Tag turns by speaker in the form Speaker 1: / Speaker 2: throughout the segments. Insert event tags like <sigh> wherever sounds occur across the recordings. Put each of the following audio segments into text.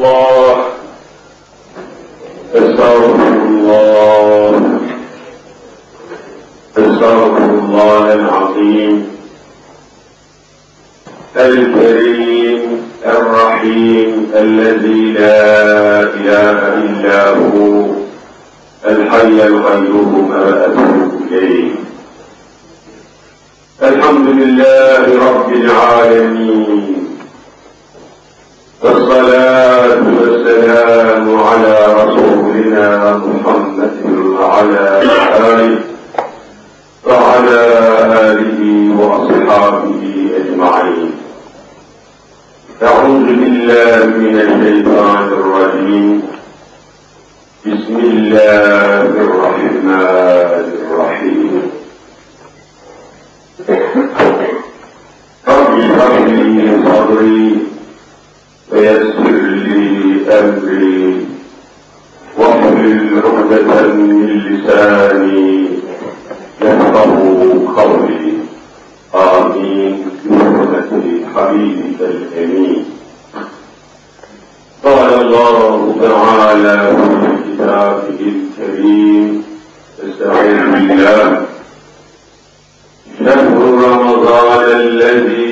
Speaker 1: الله. أستغفر الله. أستغفر الله العظيم. الكريم الرحيم الذي لا إله إلا هو. الحي القيوم أتوب إليه. الحمد لله رب العالمين. والصلاة والسلام على رسولنا محمد وعلى آله وعلى آله وأصحابه أجمعين. أعوذ بالله من الشيطان الرجيم. بسم الله الرحمن الرحيم. رب اشرح لي صدري ويسر لي أمري واحلل عقدة من لساني يفقه قولي. آمين. بحرمة حبيبك الأمين. قال الله تعالى في كتابه الكريم استعيذ بالله. شهر رمضان الذي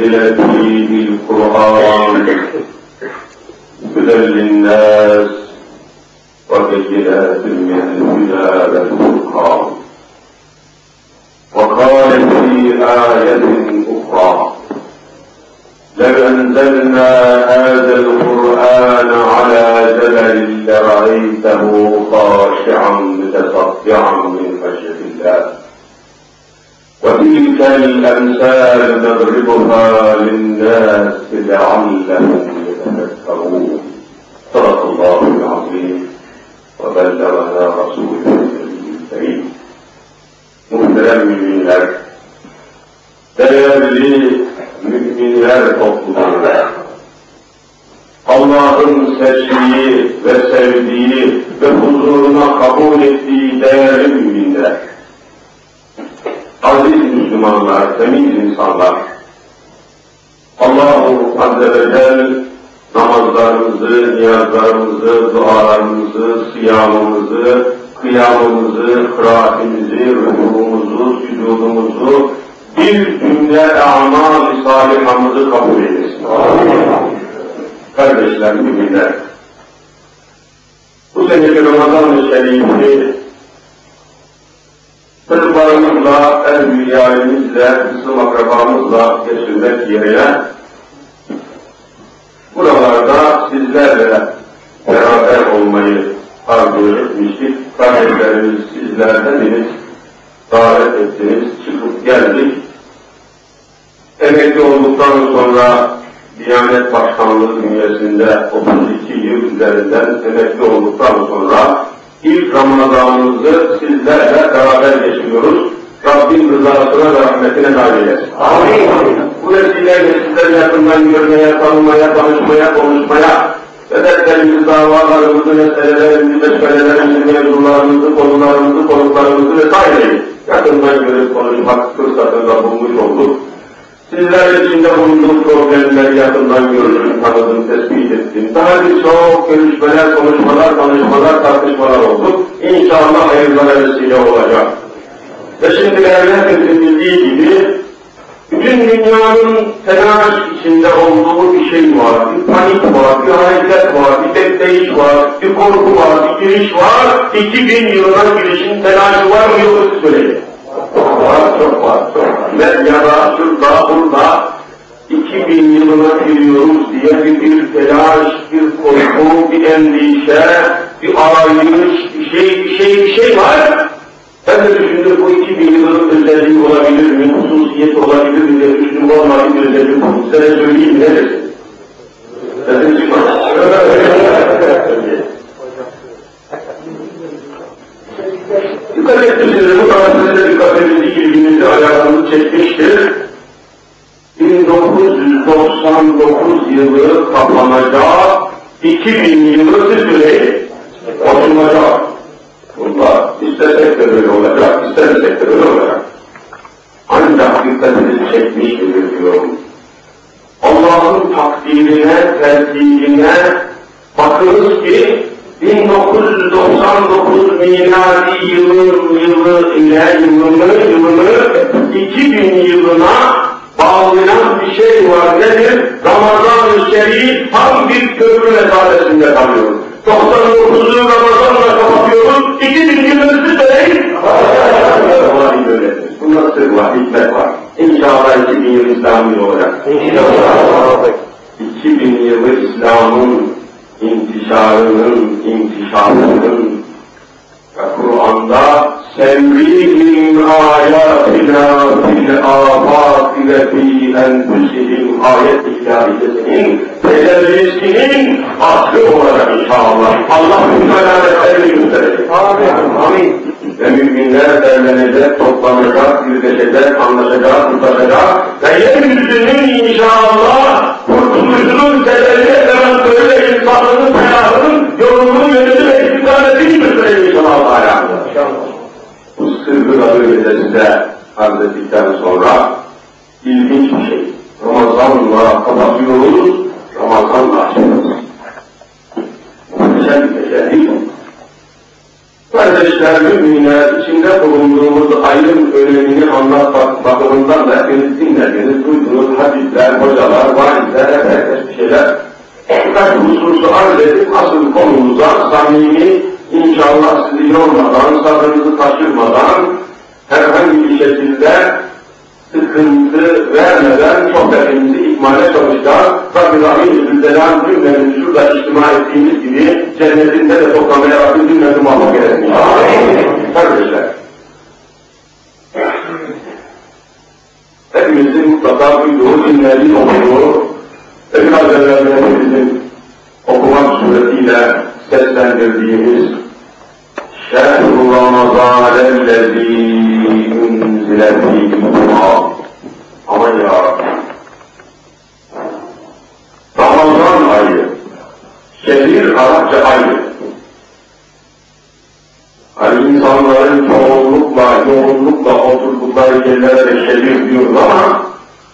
Speaker 1: أنزل فيه القرآن هدى للناس وبينات من الهدى والفرقان. وقال في آية أخرى لو أنزلنا هذا القرآن على جبل لرأيته خاشعا متصدعا من خشية الله. وتلك الأمثال نضربها للناس لعلهم يتذكرون. صدق الله العظيم. وبلغنا رسوله الكريم. محترمين لك سلام لي من بلاد فضل الله. اللهم سجيه وسجيه بحضورنا قبول في دار منك aziz Müslümanlar, temiz insanlar, Allahu Azze ve Celle namazlarımızı, niyazlarımızı, dualarımızı, siyamımızı, kıyamımızı, kıraatimizi, rükuğumuzu, sücudumuzu, bir cümle amal-i salihamızı kabul eylesin. Kardeşler, müminler, bu seneki Ramazan-ı Şerif'i Sırtlarımızla, el büyüyelimizle, kısım akrabamızla geçirmek yerine buralarda sizlerle beraber olmayı arzu etmiştik. Kardeşlerimiz sizlerden biriz, davet ettiniz, çıkıp geldik. Emekli olduktan sonra Diyanet Başkanlığı bünyesinde 32 yıl üzerinden emekli olduktan sonra ilk Ramazanımızı sizlerle beraber geçiriyoruz. Rabbim rızasına ve rahmetine nail eylesin. Amin. Bu vesileyle sizleri yakından görmeye, tanımaya, tanışmaya, konuşmaya, ve dertlerimizi, davalarımızı, meselelerimizi, meşgalelerimizi, mevzularımızı, konularımızı, konuklarımızı vesaireyi yakından görüp konuşmak fırsatında bulmuş olduk. Sizler içinde bulunduğum problemleri yakından gördüm, tanıdım, tespit ettim. Daha birçok görüşmeler, konuşmalar, tanışmalar, tartışmalar oldu. İnşallah hayırlara vesile olacak. Ve şimdi hepimizin bildiği gibi bütün dünyanın telaş içinde olduğu bir şey var, bir panik var, bir hareket var, bir bekleyiş var, bir korku var, bir giriş var. 2000 yılına girişin telaşı var mı yok söyleyin. Var, çok var, çok şurada, burada 2000 yılına giriyoruz diye bir, bir telaş, bir korku, bir endişe, bir arayış, bir şey, bir şey, bir şey var. Ben de düşündüm bu iki bin yılın özelliği olabilir mi, hususiyet olabilir mi diye düşündüm, olmadı bir özellik bu. Size söyleyeyim ne desin? Sesin çıkmaz. <laughs> <laughs> Dikkat etmişsiniz, bu tarafında dikkatimizi, ilgimizi, ayağımızı çekmiştir. 1999 yılı kapanacak, 2000 yılı süreyi oturacak. Bunlar istesek de böyle olacak, istemesek de böyle olacak. Ancak dikkatinizi çekmiştir diyorum. Allah'ın takdirine, tertibine bakınız ki 1999 miladi yılın yılı ile yılını, yılını 2000 yılına bağlayan bir şey var. Nedir? Ramazan-ı Şerif tam bir köprü mesafesinde kalıyor. 99'u Ramazan'la kapatıyoruz. 2000 yılını söyleyin. Vallahi böyledir. Bunda sır var, hikmet var. İnşallah 2000 yıl İslam'ın olacak. İnşallah. 2000 yılı İslam'ın intişarının, intişarının ve Kur'an'da sevrihim ayatina fil afaki ve fi enfusihim ayet ilahiyesinin tecellisinin aslı olarak inşallah. Allah alametlerini gösterecek. Amin. Amin. Ve müminler derlenecek, toplanacak, yüzleşecek, anlaşacak, tutacak ve yeryüzünün inşallah kurtuluşunun sebebi Böyle size arz ettikten sonra ilginç bir şey. Ramazan'la kapatıyoruz, Ramazan'la açıyoruz. Muhteşem bir tecelli. Kardeşler, müminler, içinde bulunduğumuz ayın önemini anlatmak bakımından da hepiniz dinlediniz, duydunuz, hadisler, hocalar, vaizler, herkes bir şeyler. Birkaç hususu arz edip asıl konumuza samimi, inşallah sizi yormadan, sabrınızı taşırmadan, herhangi bir şekilde sıkıntı vermeden sohbetimizi ikmale çalışacağız. Rabbim Rahim Zülcelal cümlemizi şurada içtima ettiğimiz gibi cennetinde de toplamaya Rabbim cümlemizi muvaffak eylesin. Kardeşler. Hepimizin mutlaka duyduğu, dinlediği, okuduğu ve biraz evvel hepimizin okumak suretiyle seslendirdiğimiz Şehr-u Ramazanellezî ünzilefî Aman ya Rabbi. Ramazan ayı, şehir Arapça ayı. Hani insanların çoğunlukla, yoğunlukla oturdukları yerlere de şehir diyoruz ama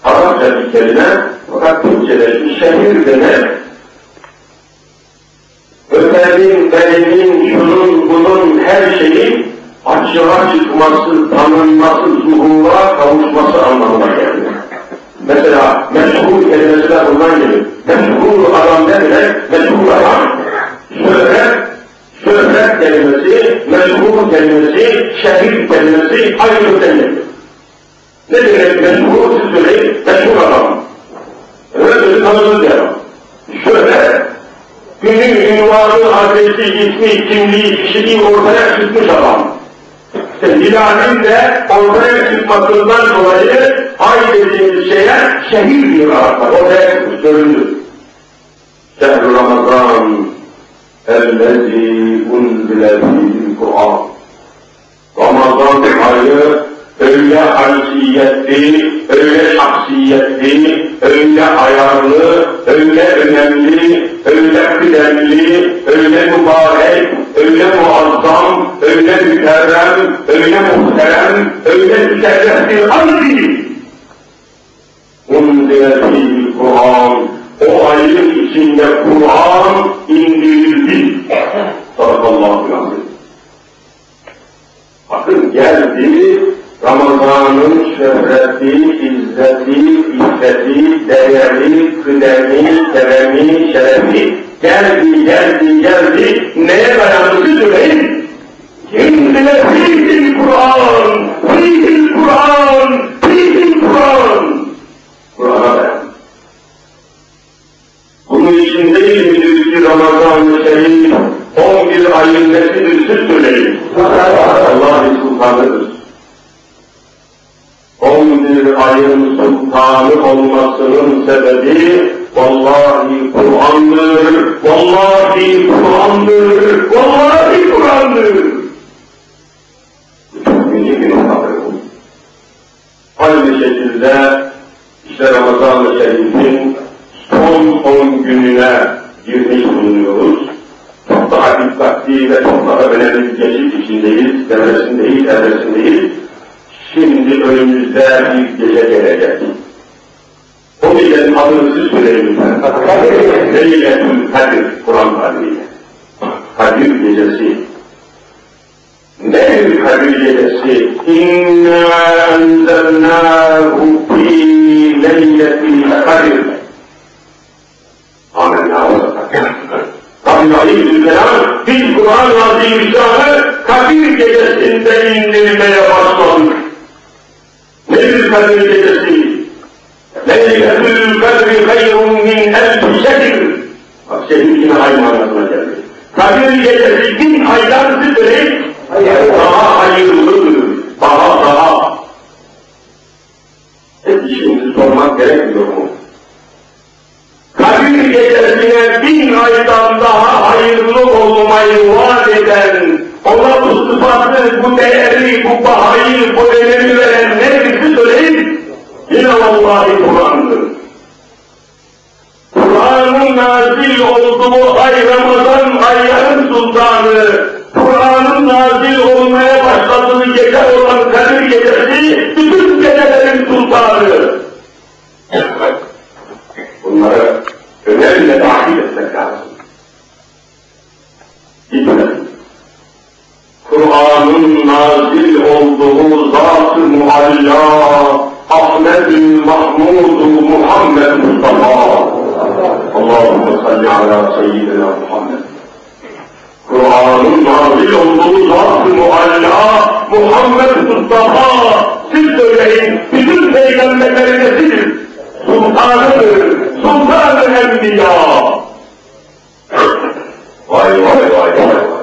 Speaker 1: Arapça bir kelime fakat Türkçe'de şehir demek ötenin, berenin, şunun, bunun her şeyi açığa çıkması, tanınması, zuhura kavuşması anlamına gelir. Mesela meşhur kelimesi de bundan gelir. Meşhur adam ne demek? Meşhur adam, şöhret, şöhret kelimesi, meşhur kelimesi, şehir kelimesi aynı kelimesi. Ne demek meşhur? Siz söyleyin, meşhur adam. Öyle bir tanıdık yer. Şöhret, günün ünvanı, adresi, ismi, kimliği, kişiliği ortaya çıkmış adam. Hilal'in de ortaya çıkmasından dolayı ay dediğimiz şeye şehir diyor Araplar. Ortaya çıkmış, göründü. Şehr-i Ramazan اَلَّذ۪ي اُنْزِلَ ف۪يهِ Kur'an. Ramazan ayı öyle haysiyetli, öyle şahsiyetli, öyle ayarlı, öyle önemli, öyle kıdemli, öyle mübarek, öyle muazzam, öyle mükerrem, öyle muhterem, öyle an değil. Unzileti Kur'an, o ayın içinde Kur'an indirildi. Sadakallahu aleyhi. Bakın geldi, Ramazan'ın şöhreti, izzeti, iffeti, değeri, kıdemi, keremi, şerefi geldi, geldi, geldi. Neye dayandı söyleyin? İndile fihil Kur'an, fihil Kur'an, fihil Kur'an. Kur'an'a dayandı. Bunun için değil midir ki Ramazan-ı Şerif 11 ayın nesidir siz söyleyin. Allah'ın sultanıdır. 11 ayın sultanı olmasının sebebi vallahi Kur'an'dır, vallahi Kur'an'dır, vallahi Kur'an'dır. Bir noktadır bu. Aynı şekilde işte Ramazan-ı Şerif'in son 10 gününe girmiş bulunuyoruz. Çok daha dikkatli ve çok daha önemli bir geçiş içindeyiz, devresindeyiz, evresindeyiz. Şimdi önümüzde bir gece gelecek. O gecenin adını siz söyleyin lütfen. Leyletül Kadir, Kur'an tabiriyle. Kadir gecesi. Nedir Kadir gecesi? İnna enzelnâhu fî leyletil Kadir. Amenna ve Rabbim biz Kur'an-ı Azimüşşan'ı Kadir gecesinde indirmeye başladık. Nedir Kadir gecesi? Leyletül Kadri hayrun min. Kadir gecesi bin aydan zıdırı daha hayırlıdır. Daha? Kadir gecesine bin aydan daha hayırlı olmayı vaat eden, ona bu sıfatı, bu değeri, bu bahayı, bu önemi veren nefisi söyleyin, yine vallahi Kur'an'dır. Kur'an'ın nazil olduğu ay Ramazan ayların sultanı, Kur'an'ın nazil olmaya başladığı gece olan Kadir gecesi, bütün gecelerin sultanı. Bunları önemli dahil etmek lazım. Gitmesin. Kur'an'ın nazil olduğu Zat-ı Mualla, Ahmed-ül Mahmud Muhammed Mustafa. Allahümme salli ala seyyidina Muhammed. Kur'an'ın nazil olduğu Zat-ı Mualla, Muhammed Mustafa. Siz söyleyin, bütün peygamberlerin nesidir? Sultanıdır, sultan-ı enbiya. Vay vay vay vay vay.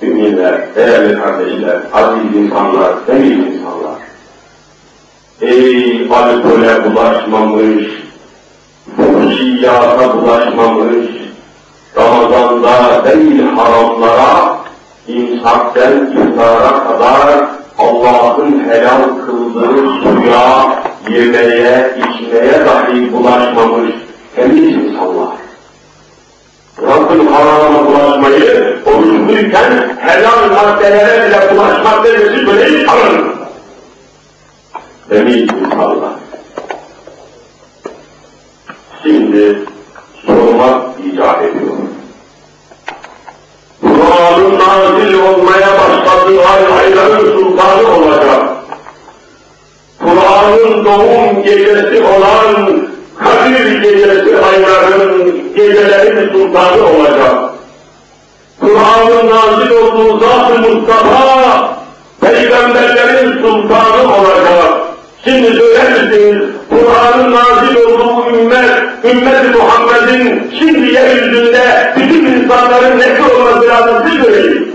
Speaker 1: Müminler, değerli kardeşler, aziz insanlar, temiz insanlar. Ey alkole bulaşmamış, fuhşiyata bulaşmamış, Ramazan'da değil haramlara, imsakten iftara kadar Allah'ın helal kıldığı suya, yemeye, içmeye dahi bulaşmamış temiz insanlar. Rabbin haramına bulaşmayı, oruçluyken helal maddelere bile bulaşmak demesi böyle alın. Temiz insanlar. Şimdi sormak icap ediyor. Kur'an'ın nazil olmaya başladığı ay ayların sultanı olacak. Kur'an'ın doğum gecesi olan Kadir gecesi ayların gecelerin sultanı olacak. Kur'an'ın nazil olduğu Zat-ı Mustafa peygamberlerin sultanı olacak. Şimdi söyler misiniz, Kur'an'ın nazil olduğu ümmet, ümmet-i Muhammed'in şimdi yeryüzünde bütün insanların nesi olması lazım siz söyleyin.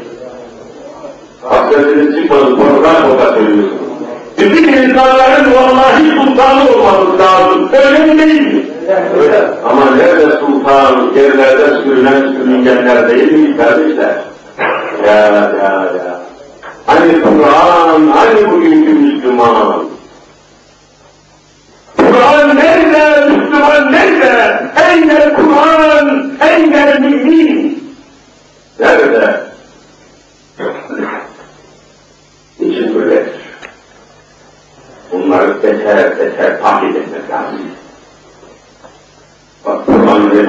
Speaker 1: Hasretiniz çıkmadı, program o da söylüyorsunuz. Bütün insanların vallahi sultanı olması lazım. Öyle değil mi? Öyle. Ama nerede sultan, yerlerde sürülen sürüngenler değil mi kardeşler? Ya ya ya. Hani Kur'an, hani bugünkü Müslüman? القرآن نزل القرآن؟ نزل أين القرآن أين المؤمنين أبدا Için böyle bunları teker teker takip etmek lazım. Bak Kur'an ne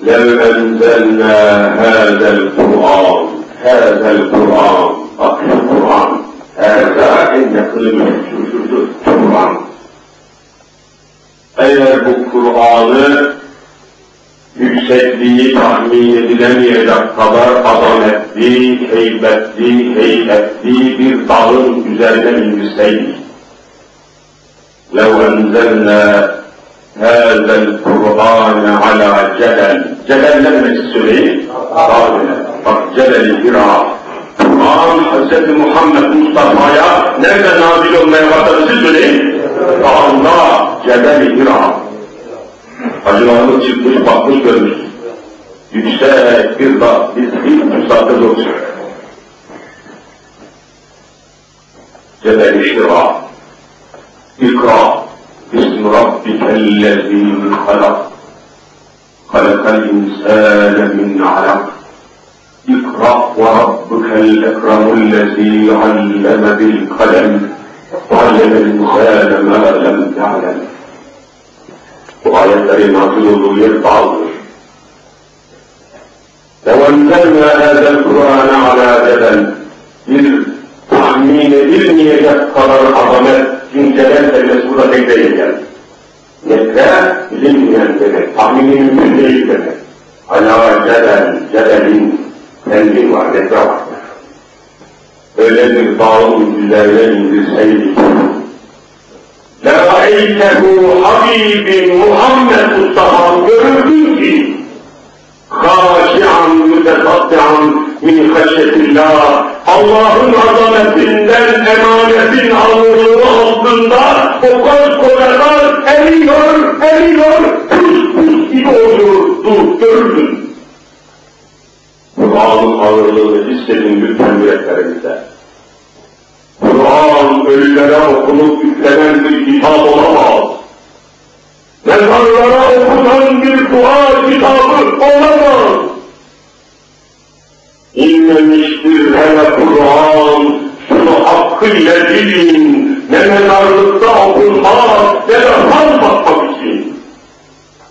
Speaker 1: لو أنزلنا هذا القرآن هذا القرآن أقل القرآن. هذا عند كل bu Kur'an'ı yüksekliği tahmin edilemeyecek kadar azametli, heybetli, heybetli bir dağın üzerine indirseydik. لَوْ أَنْزَلْنَا هَذَا الْقُرْآنَ عَلَى جَبَلٍ Cebel ne demek söyleyin? Dağ Bak Cebel-i Hira. Kur'an Hz. Muhammed Mustafa'ya nerede nazil olmaya başladı siz söyleyin? Dağında Cebel-i Hira. Hacılarımız çıkmış, bakmış, görmüş. Yüksek bir dağ, biz bir müsaade zor Cebel-i Şira, İkra, باسم ربك الذي خلق خلق الإنسان من علق اقرأ وربك الأكرم الذي علم بالقلم وعلم الإنسان ما لم يعلم Bu ayetlerin nasıl olduğu yer dağılır. لو أنزلنا هذا القرآن على جبل bir tahmin edilmeyecek kadar azamet kimseler kelimesi burada tek değil yani. Nekre bilinmeyen demek, tahmini mümkün değil demek. Ala cebel, cebelin tembih var, nekre var. Öyle bir dağın üzerine indirseydik. لَرَأَيْتَهُ Habibin Muhammed Mustafa görürdün ki خاشعا متقطعا min haşyetillah Allah'ın azametinden emanetin ağırlığı altında o koskocalar eriyor, eriyor, pus pus gibi oluyor, dur, görürdün. Kur'an'ın ağırlığını hissedin lütfen yüreklerinize. Kur'an ölülere okunup yüklenen bir kitap olamaz. Mezarlara okunan bir dua kitabı olamaz. İnmemiştir hele Kur'an, şunu hakkıyla bilin, ne mezarlıkta okunmaz, ne de fal bakmak için.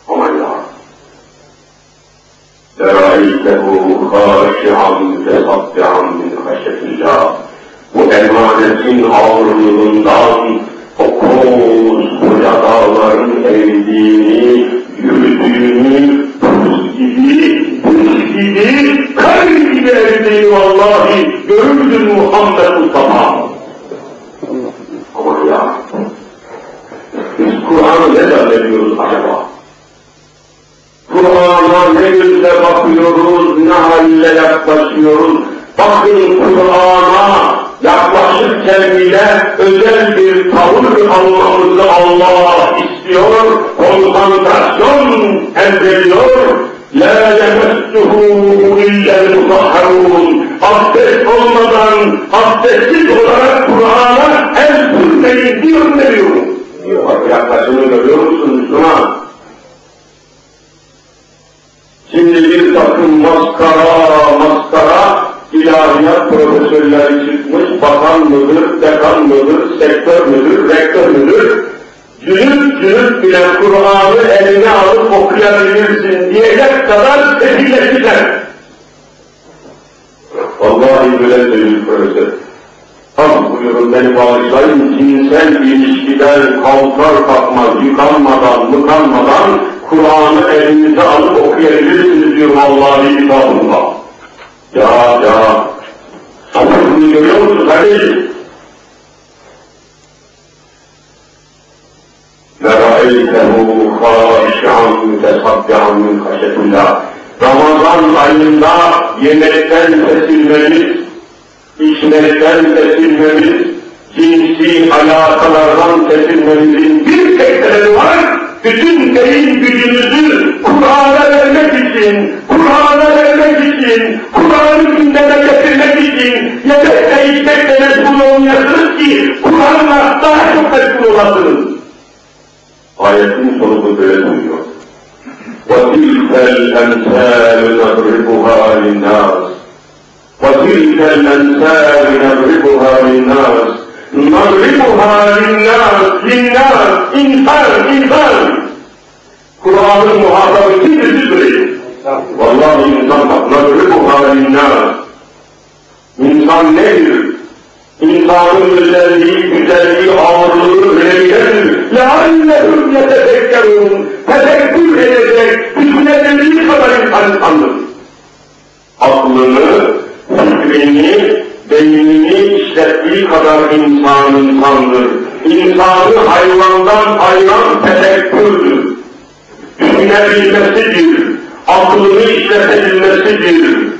Speaker 1: Aman ya! لَرَأَيْتَهُ خَاشِعًا مُتَصَدِّعًا مِنْ خَشَةِ اللّٰهِ bu emanetin ağırlığından o koskoca dağların eğdiğini, yürüdüğünü, buz gibi, buz gibi, kar gibi eridiğini vallahi görürdün Muhammed Mustafa. Ama ya, biz Kur'an'ı ne zannediyoruz acaba? Kur'an'a ne gözle bakıyoruz, ne halle yaklaşıyoruz. Bakın Kur'an'a yaklaşırken bile özel bir tavır almamızı Allah istiyor, konsantrasyon emrediyor. La yemessuhu illel mutahharun. Abdest olmadan, abdestsiz olarak Kur'an'a el sürmeyin diyor veriyor. Bak yaklaşımı görüyor musun Müslüman? Şimdi bir takım maskara, maskara ilahiyat profesörleri çıkmış, bakan mıdır, dekan mıdır, sektör müdür, rektör müdür, cünüp cünüp bile Kur'an'ı eline alıp okuyabilirsin diyecek kadar sefilleştiler. Vallahi böyle bir profesör. Tam buyurun beni bağışlayın, cinsel ilişkiden kalkar kalkmaz, yıkanmadan, mıkanmadan Kur'an'ı elinize alıp okuyabilirsiniz diyor vallahi kitabında. Ya ya, sabırını görüyor musun kardeşim? لَرَأَيْتَهُ خَاشِعًا مُتَصَدِّعًا مِنْ خَشَةِ اللّٰهِ Ramazan ayında yemekten kesilmemiz, içmekten kesilmemiz, cinsi alakalardan kesilmemizin bir tek sebebi var, bütün beyin gücümüzü Kur'an'a vermek için, Kur'an'a vermek için, Kur'an'ı gündeme getirmek için yemekte içmekte meşgul olmayasınız ki Kur'an'la daha çok meşgul olasınız. Ayetin sonu böyle duyuyor. وَتِلْكَ الْاَمْثَالُ نَضْرِبُهَا لِلنَّاسِ وَتِلْكَ الْاَمْثَالُ نَضْرِبُهَا لِلنَّاسِ نَضْرِبُهَا لِلنَّاسِ لِلنَّاسِ İnsan, insan! Kur'an'ın muhatabı kimdir siz söyleyin? Vallahi insan bak, نَضْرِبُهَا لِلنَّاسِ İnsan nedir? İnsanın özelliği, güzelliği, ağırlığı, önemlidir. لَعَلَّهُمْ يَتَفَكَّرُونَ Tefekkür edecek, düşünebildiği kadar insan insandır. Aklını, fikrini, beynini işlettiği kadar insan insandır. İnsanı hayvandan ayıran tefekkürdür. Düşünebilmesidir, aklını işletebilmesidir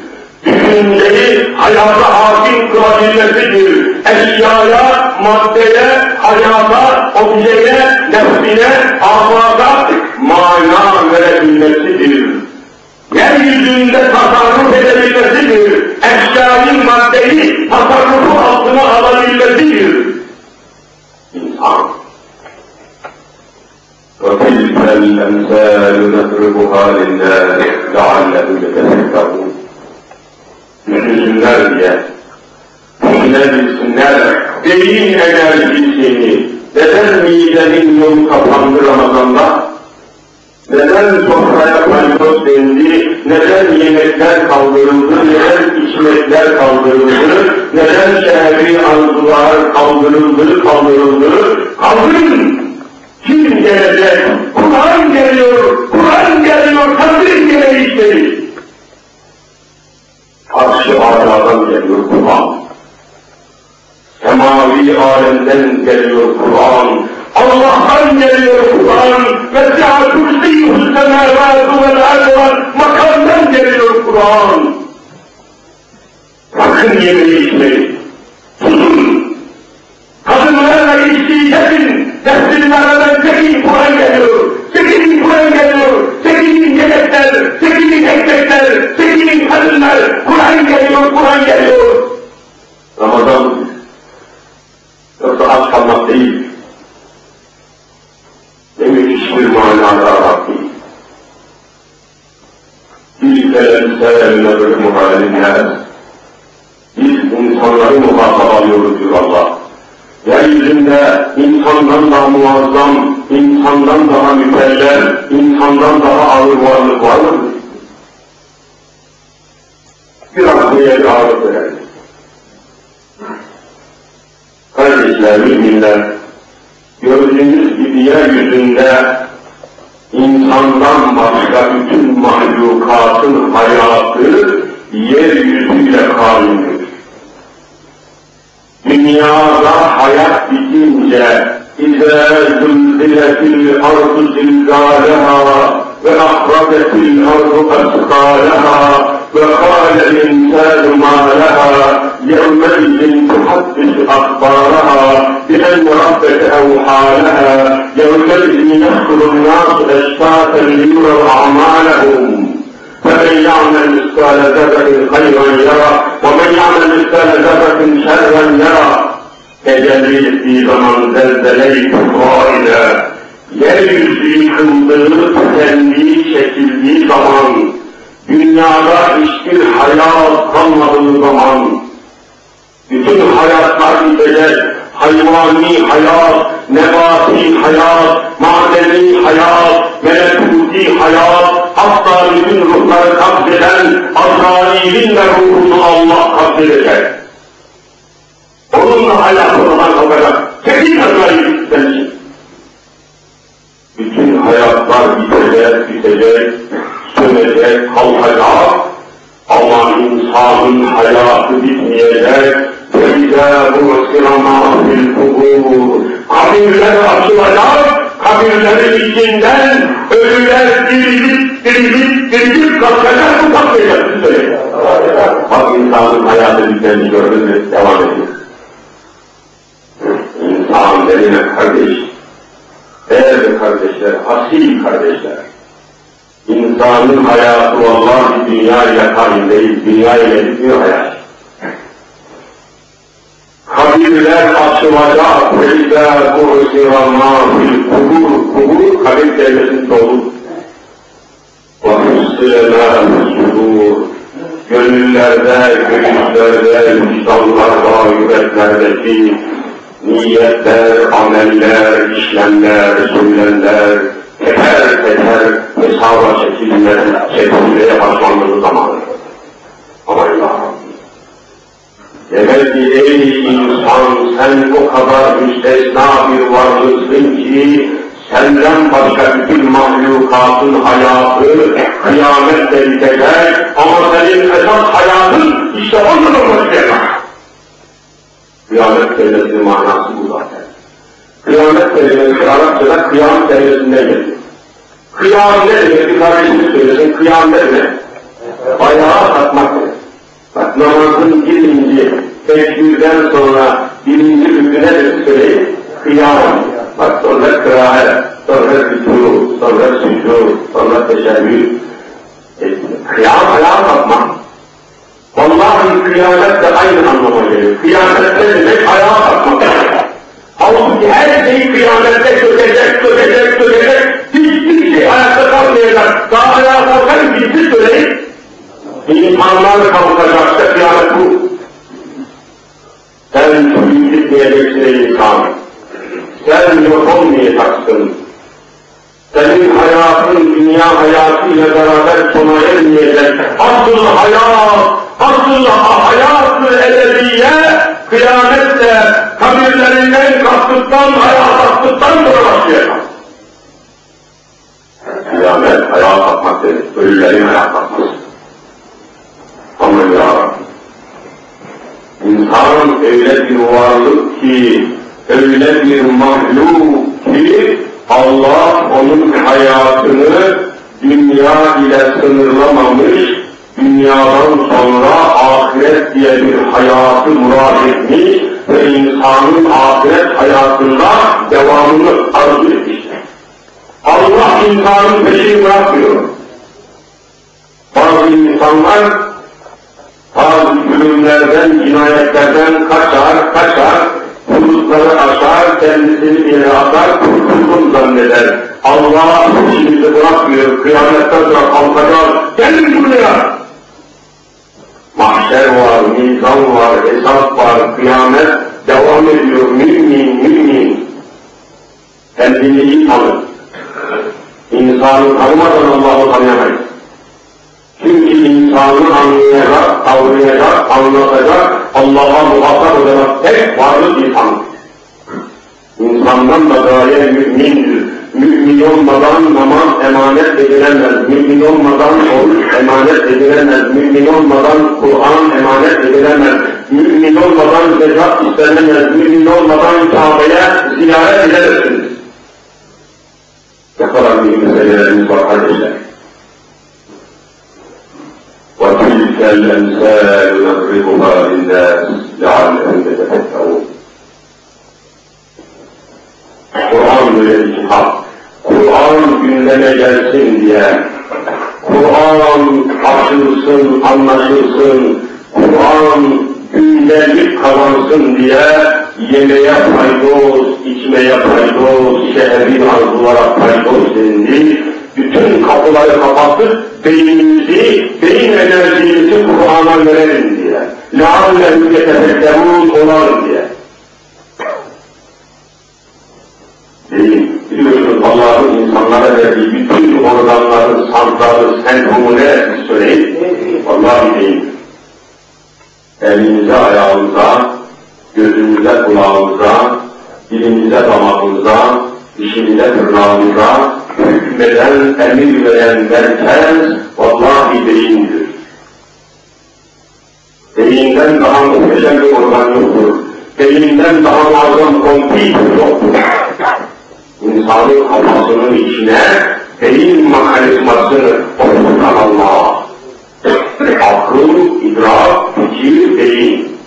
Speaker 1: düşünceyi hayata hakim kılabilmesidir. Eşyaya, maddeye, hayata, objeye, nefsine, afaka mana verebilmesidir Yeryüzünde tasarruf edebilmesidir. Eşyayı, maddeyi tasarrufu altına alabilmesidir. İnsan. وَتِلْكَ الْأَمْثَالُ نَضْرِبُهَا لِلنَّاسِ لَعَلَّهُمْ يَتَفَكَّرُونَ düşünsünler diye, düşünebilsinler, beyin enerjisini, neden midenin yolu kapandı Ramazan'da? Neden sofraya paydos dendi, neden yemekler kaldırıldı, neden içmekler kaldırıldı, neden şehri arzular kaldırıldı, kaldırıldı, kaldırın! Kim gelecek? Kur'an geliyor, Kur'an geliyor, takdir yemeği isteriz. Karşı ağlardan geliyor Kur'an. Semavi alemden geliyor Kur'an. Allah'tan geliyor Kur'an. Ve si'a kursiyyuhu semâvâtu vel ardı makamdan geliyor Kur'an. Bakın yemeği içmeyi. Tutun. Kadınlarla ilişkiyi kesin. Nefsinlerden çekin Kur'an geliyor. Çekinin Kur'an geliyor. Çekinin yemekler, çekinin ekmekler, çekinin kadınlar. Kur'an geliyor, Kur'an geliyor. Ramazan yoksa aç kalmak değil. Ne müthiş bir manada Rabbim. İlk elimse bir muhalimler. Biz insanları muhatap alıyoruz diyor Allah. Yeryüzünde insandan daha muazzam, insandan daha mükellef, insandan daha ağır varlık var mı? Biraz buraya bir ağırlık verelim. Kardeşler, müminler, gördüğünüz yeryüzünde insandan başka bütün mahlukatın hayatı yeryüzüyle kaimdir. Dünyada hayat bitince İzâ zülziletil ardu zilzâleha ve ahrabetil ardu asqâleha وقال الإنسان ما لها يومئذ تحدث أخبارها بأن ربك أوحى لها يومئذ يدخل الناس أشتاتا ليروا أعمالهم. فمن يعمل مثقال ذرة خيرا يرى ومن يعمل مثقال ذرة شرا يرى. tecelli ettiği zaman zelzele-i kübrâ yeryüzü yıkıldığı, tükendiği, çekildiği zaman dünyada hiçbir hayat kalmadığı zaman, bütün hayatlar bitecek, hayvani hayat, nebati hayat, madeni hayat, melekuti hayat, hatta bütün ruhları kabzeden Azrail'in de ruhunu Allah kabzedecek. Onunla olan kalkacak. Kesin Azrail sen Bütün hayatlar bitecek, bitecek, sönecek, kalkacak ama insanın hayatı bitmeyecek. فَاِذَا بُرْسِرَ مَا فِي الْقُبُورِ Kabirler açılacak, kabirlerin içinden ölüler dirilip, dirilip, dirilip kalkacak mı kalkacak mı söyleyeyim. Bak insanın hayatı bitmeni gördünüz, devam ediyor. İnsan benimle kardeş, değerli kardeşler, asil kardeşler. insanın hayatı vallahi dünya ile karim değil, dünya ile bitiyor hayat. Kabirler açılacak, feyde kuhusiranlar fil kubur, kubur kabir devletinde olur. Vakıssıleler sudur, gönüllerde, gönüllerde, vicdanlarda, yüreklerdeki niyetler, ameller, işlemler, söylenler, teker teker hesaba çekilmeye, çekilmeye başlandığı zaman. Aman Allah'ım. Demek ki ey insan sen o kadar müstesna bir varlıksın ki senden başka bütün mahlukatın hayatı kıyamette bitecek ama senin esas hayatın işte o zaman başlayacak. Kıyamet kelimesinin manası bu zaten. Kıyamet kelimesi Arapçada kıyam kelimesinden geliyor. Kıyam ne demek? Bir kardeşimiz söylesin, kıyam ne demek? Ayağa kalkmak demek. Bak namazın birinci tekbirden sonra birinci rüküne de söyleyin. Kıyam. Bak sonra kıraat, sonra rükû, sonra sücû, sonra teşebbüs. E, kıyam ayağa kalkmak. Vallahi kıyamet de aynı anlama geliyor. Kıyamet ne demek? Ayağa kalkmak. Halbuki her şeyi kıyamette çökecek, çökecek, çökecek. Hiçbir şey ayakta kalmayacak. Daha ayağa kalkan birisi söyleyin. İnsanlar kalkacak da kıyamet bu. Sen gitmeyeceksin ey insan. Sen yok olmayacaksın. Senin hayatın dünya hayatıyla beraber sona ermeyecek. Asıl hayat, asıl hayatı ebediye kıyamette kabirlerinden kalktıktan, ayağa kalktıktan sonra başlayacak. Kıyamet ayağa kalkmak demek, ölülerin ayağa kalkması. Aman ya İnsan öyle bir varlık ki, öyle bir mahluk ki, Allah onun hayatını dünya ile sınırlamamış, dünyadan sonra ahiret diye bir hayatı murad etmiş ve insanın ahiret hayatında devamını arzu etmiştir. Allah insanın peşini bırakmıyor. Bazı insanlar bazı zulümlerden, cinayetlerden kaçar, kaçar, hudutları aşar, kendisini yere atar, kurtuldum zanneder. Allah işimizi bırakmıyor, kıyametten sonra kalkacak, gelin buraya! Mahşer var, mizan var, hesap var, kıyamet devam ediyor, mümin, mümin. Kendini iyi tanır. İnsanı tanımadan Allah'ı tanıyamayız. Çünkü insanı anlayacak, kavrayacak, anlatacak, Allah'a muhatap olacak tek varlık insan. İnsandan da gaye mümindir. milyon madan namaz emanet edilemez, bir milyon madan oruç emanet edilemez, bir milyon madan Kur'an emanet edilemez, bir milyon madan zekat istenemez, bir milyon madan Kabe'ye ziyaret edemezsiniz. Ne bir büyük meselelerimiz var وتلك الأمثال نضربها للناس لعلهم يتفكرون. القرآن يلي الحق Kur'an gündeme gelsin diye, Kur'an açılsın, anlaşılsın, Kur'an gündelik kazansın diye yemeye faydoz, içmeye faydoz, şehrin arzulara faydoz dendi. Bütün kapıları kapatıp beynimizi, beyin enerjimizi Kur'an'a verelim diye. لَعَلَّهُ يَتَفَكَّرُونَ olalım diye. Elimize, ayağımıza, gözümüze, kulağımıza, dilimize, damağımıza, dişimize, tırnağımıza, hükmeden, emir veren merkez, vallahi beyindir. Beyinden daha muhteşem bir organ yoktur. Beyinden daha muazzam kompütür yoktur. İnsanın kafasının içine beyin mekanizmasını oturtan Allah. Akıl, idrak, fikir, beyin.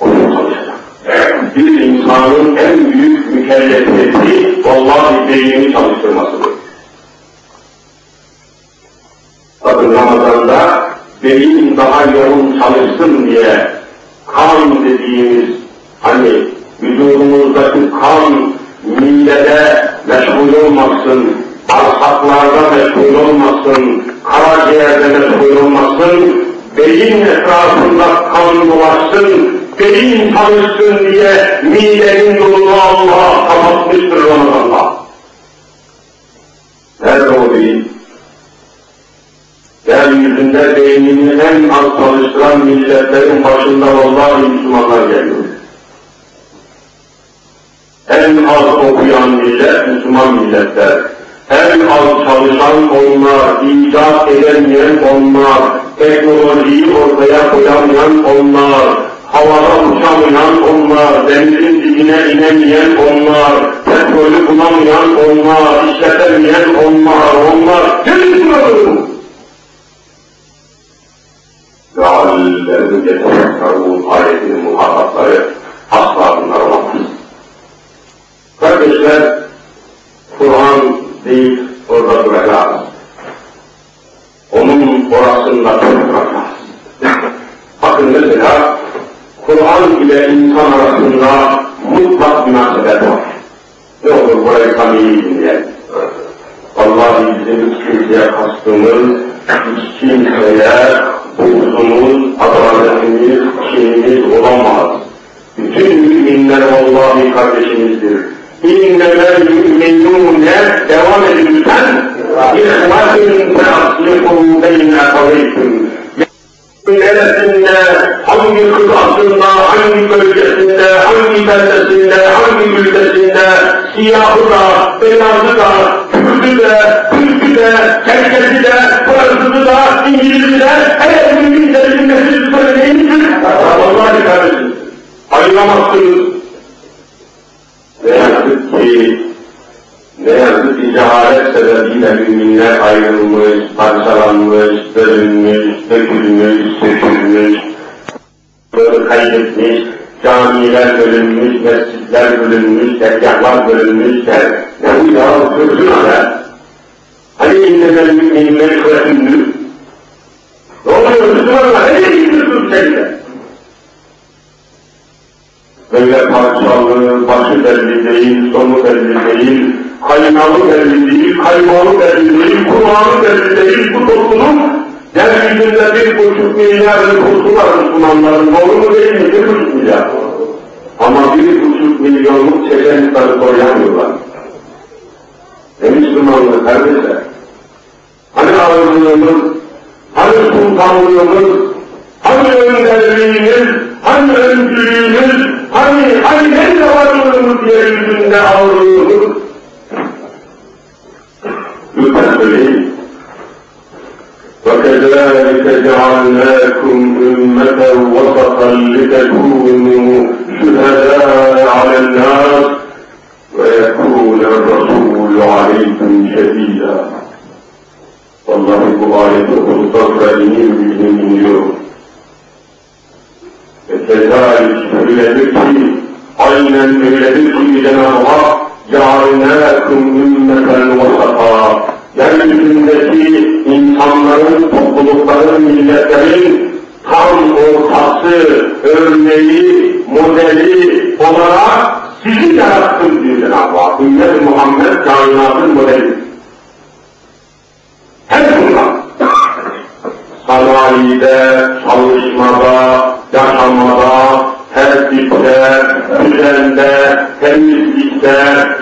Speaker 1: Onu çalışacak. Bir insanın en büyük mükellefiyeti vallahi beynini çalıştırmasıdır. Bakın Ramazan'da beyin daha yoğun çalışsın diye kan dediğimiz hani vücudumuzdaki kan midede meşgul olmasın, bağırsaklarda meşgul olmasın, karaciğerde meşgul olmasın, beyin etrafında kan dolaşsın, beyin çalışsın diye midenin yolunu Allah kapatmıştır Ramazan'da. Nerede o beyin? Yeryüzünde beynini en az çalıştıran milletlerin başında vallahi Müslümanlar geliyor. En az okuyan millet Müslüman milletler. En az çalışan onlar, icat edemeyen onlar, teknolojiyi ortaya koyamayan onlar, havada uçamayan onlar, denizin dibine inemeyen onlar, petrolü bulamayan onlar, işletemeyen onlar, onlar hepsi Meallerini getirenlerin ayetinin muhatapları asla bunlar olamaz. Kardeşler, Kur'an deyip orada duracağız. Onun orasında duracağız. Bakın mesela, Kur'an ile insan arasında mutlak münasebet var. Ne olur burayı tam iyi dinleyelim. Vallahi bizim hiç kimseye kastımız, hiç kimseye huzumuz, adaletimiz, kinimiz olamaz. Bütün müminler vallahi kardeşimizdir. İnnemel müminûne devam edin lütfen. İhvatun feaslihu beyne kaveykum. Neresinde, hangi kıtasında, hangi bölgesinde, hangi beldesinde, hangi ülkesinde, siyahı da, beyazı da, Kürdü de, Türk'ü de, Çerkezi de, Fransızı da, İngiliz'i de, her müminlerin bilmesi söyleyindir. Vallahi kardeşim, ayıramazsınız. Ne yazık ki, ne yazık ki cehalet sebebiyle müminler ayrılmış, parçalanmış, bölünmüş, dökülmüş, sökülmüş, böyle kaybetmiş, camiler bölünmüş, mescitler bölünmüş, dergahlar bölünmüş. Ne bu ya, hala. Hani innemel müminler kıratındı? Ne oluyor Müslümanlar? Nereye gidiyorsun sen? Böyle parçalı, başı belli değil, sonu belli değil, kaynağı belli değil, kaymağı belli değil, kulağı belli değil bu toplum yeryüzünde bir buçuk milyar nüfusu var Müslümanların, doğru mu değil mi? Bir buçuk milyar. Ama bir buçuk milyonluk Çeçenistan'ı koruyamıyorlar. Ne Müslümanlık kardeşler? Hani ağırlığımız, hani sultanlığımız, عن المنكرين عن المنكرين عن حيث والمنكرين من دعوه يتقلي وكذلك جعلناكم أمة وسطا لتكونوا شهداء على الناس. ويكون الرسول عليكم شهيدا. والله يبارك في الصبر إليه اليوم Ve kezalik öyledir ki, aynen öyledir ki Cenab-ı Hak, جَعَلْنَاكُمْ ümmeten vasata, yeryüzündeki insanların, toplulukların, milletlerin tam ortası, örneği, modeli olarak sizi yarattım diyor Cenab-ı Hak. Ümmet-i Muhammed kainatın modeli. Her bundan. Sanayide, çalışmada, yaşamada, tertipte, düzende, temizlikte,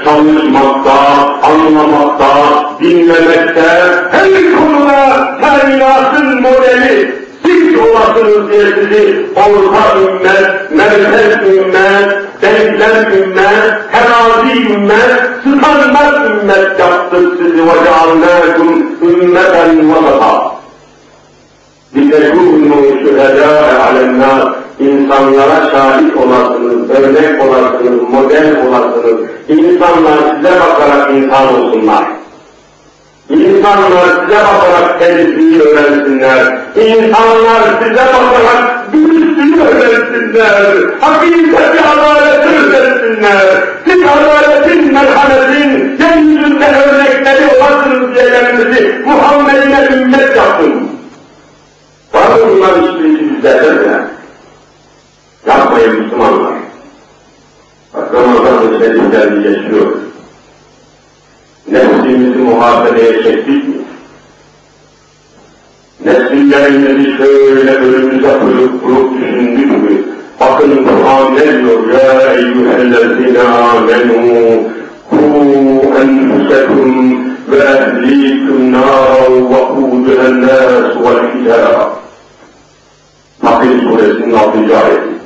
Speaker 1: çalışmakta, anlamakta, dinlemekte, her konuda kainatın modeli siz olasınız diye sizi orta ümmet, merkez ümmet, denklem ümmet, terazi ümmet, sıkanmaz ümmet yaptık sizi ve ceallâkum ümmeten vasata. لِتَكُونُوا شُهَدَاءَ عَلَى النَّاسِ İnsanlara şahit olasınız, örnek olasınız, model olasınız. İnsanlar size bakarak insan olsunlar. İnsanlar size bakarak temizliği öğrensinler. İnsanlar size bakarak dürüstlüğü öğrensinler. Hakikati adaleti öğrensinler. Siz adaletin, merhametin, yeryüzünde örnekleri olasınız diye kendinizi Muhammed'ine ümmet yaptın. Bunların hiçbirisi bizlerden mi? Yapmayın Müslümanlar. Bak Ramazan-ı Şeriflerini yaşıyoruz. Nefsimizi muhasebeye çektik mi? Nesillerimizi şöyle önümüze kurup kurup düşündük mü? Bakın Kur'an ne diyor? Ya eyyühellezine amenü ku enfusekum ve ehlikum nâran ve kûdühen nâs vel hicâra. Fakir suresinin 6. ayeti.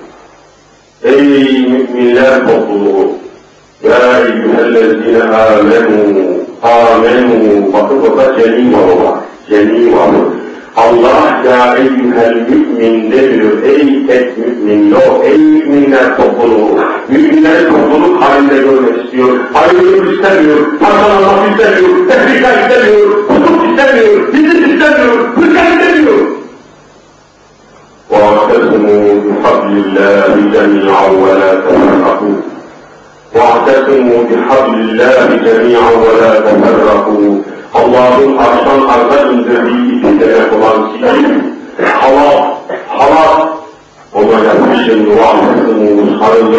Speaker 1: Ey müminler topluluğu! Ya eyyühellezine amenü amenü bakın burada cemi var var. Cemi var. Allah ya eyyühel mümin demiyor. Ey tek mümin yok. Ey müminler topluluğu. Müminleri topluluk halinde görmek istiyor. Ayrılık istemiyor. Parçalanmak istemiyor. Tebrika istemiyor. Hukuk istemiyor. Bizi istemiyor. Hırka istemiyor. واعتصموا بحبل الله جميعا ولا تفرقوا. واعتصموا بحبل الله جميعا ولا تفرقوا. اللهم أحسن أربعين ذبي إذا يقبل حرام حرام وما يفيد واعتزموا بخير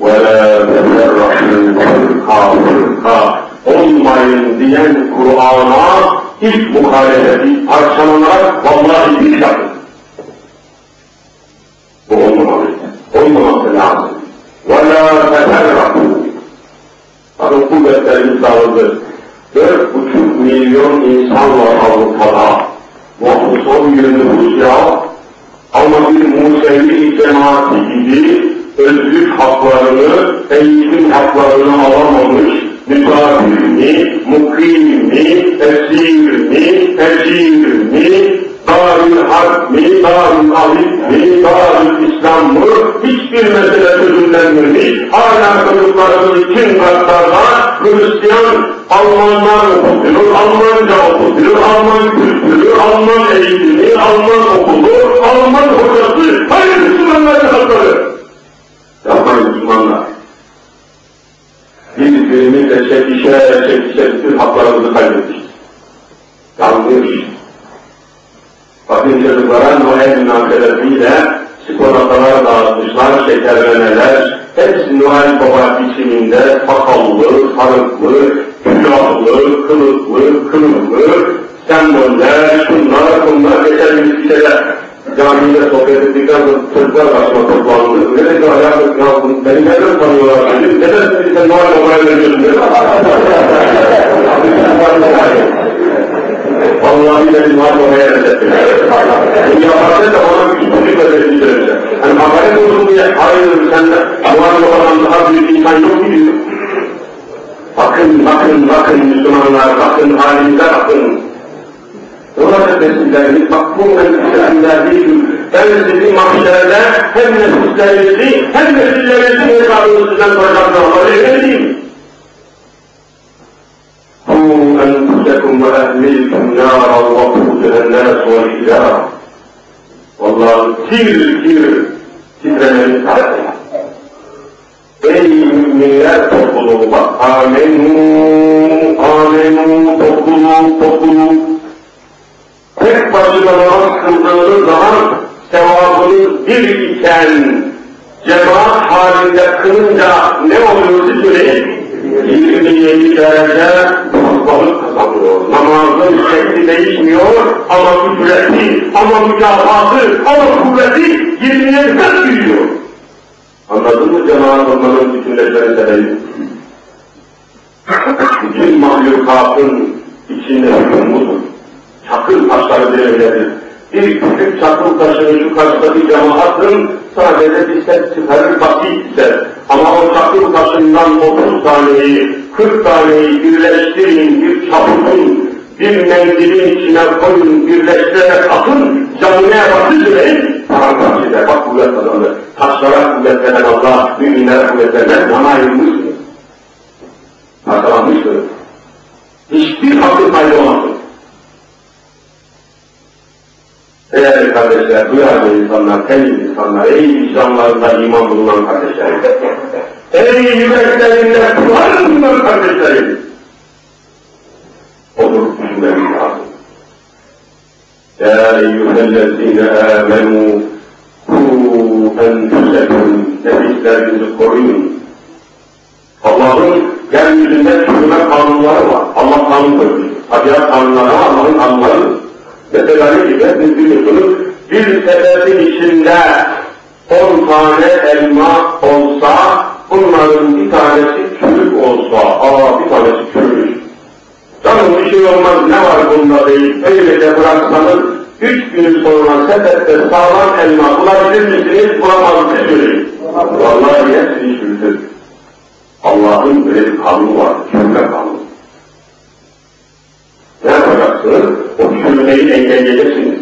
Speaker 1: ولا تفرقوا. فرقا فرقا. ثم ينزين قرآنا إذ مخالفة أرسلنا والله بشكل servetlerimiz dağıldı. Dört buçuk milyon insan var Avrupa'da. Muhtuson bir nüfus ya. Ama bir Musevi cemaati gibi özlük haklarını, eğitim haklarını alamamış, misafir mi, mukim mi, Darül Harp mi, Darül Azim mi, Darül İslam mı, hiçbir mesele çözümlenmemiş, hala çocuklarımız için katlarda Hristiyan Almanlar okutuyor, Almanca okutuyor, Alman kültürü, Alman eğitimi, Alman okulu, Alman hocası, hayır Müslümanların hakları. Yapmayın Müslümanlar. Biz birbirimizle çekişe çekişe bütün haklarımızı kaybettik. Yanlış. Bakın çocuklara Noel münasebetiyle çikolatalar dağıtmışlar, şekerlemeler, hepsi Noel Baba biçiminde sakallı, sarıklı, külahlı, kılıklı, kılıklı, semboller, şunlar, bunlar, geçen bir şeyler. Camide sohbet ettikten sonra çocuklar karşıma toplandı. Öyle de ayaklık yazdım, beni neden tanıyorlar dedim. Neden sen Noel Baba'ya veriyorsun dedim. Vallahi benim var oraya reddettiler. Bunu yaparsa da ona küçüklük ödettirecek. Hani hakaret olsun diye, hayır sen de Muharrem olan daha büyük insan yok mu diyor. Bakın, bakın, bakın Müslümanlar, bakın halinize bakın. Orada nesilleriniz, bak bu nesilleriniz değil. Ben sizi mahşerde hem nesillerinizi hem nesillerinizi hesabınızdan soracaklar. Öyle değil. قوا أنفسكم وأهليكم نارا وقودها الناس والحجارة والله كثير كثير titremeniz lazım. Ey müminler topluluğu bak, amenu, amenu, topluluğu, topluluğu. Tek başına namaz kıldığınız zaman sevabınız bir iken cemaat halinde kılınca ne oluyor siz söyleyin? 27 derece balık kazanıyor. Namazın şekli değişmiyor ama ücreti, ama mükafatı, ama kuvveti 27 kat büyüyor. Anladın mı cemaat onların bütünleşmeni sebebi? Bütün mahlukatın içinde hükümlüdür. Çakıl taşları öyledir. Bir küçük çakıl taşını şu karşıdaki cemaatın sadece bir ses çıkarır basit ses. Ama o çakıl taşından 30 taneyi, 40 taneyi birleştirin, bir çaputun, bir mendilin içine koyun, birleştirerek atın, canlıya batı süreyin, paramparça eder, bak kuvvet kazanır. Taşlara kuvvet veren Allah, müminlere kuvvet vermez, bana ayrılmışsınız. Parçalanmışsınız. Hiçbir hakkı kaybolmasın. Değerli kardeşler, duyarlı insanlar, temiz insanlar, ey vicdanlarında iman bulunan kardeşlerim, ey yüreklerinde Kur'an bulunan kardeşlerim, oturup düşünmemiz lazım. Ya eyyühellezine amenü, ku enfüseküm, nefislerinizi koruyun. Allah'ın yeryüzünde hükümet kanunları var. Allah kanun koymuş. Tabiat kanunları Allah'ın kanunları. Mesela ne gibi? Biz biliyorsunuz, bir sepetin içinde on tane elma olsa, bunların bir tanesi çürük olsa, aa bir tanesi çürümüş. Canım bir şey olmaz, ne var bunda değil, öylece bıraksanız, üç gün sonra sepette sağlam elma bulabilir misiniz, bulamaz mısınız? Vallahi hepsini çürütür. Allah'ın böyle bir kanunu var, çürüme kanunu. Ne yapacaksınız? O çürümeyi engelleyeceksiniz.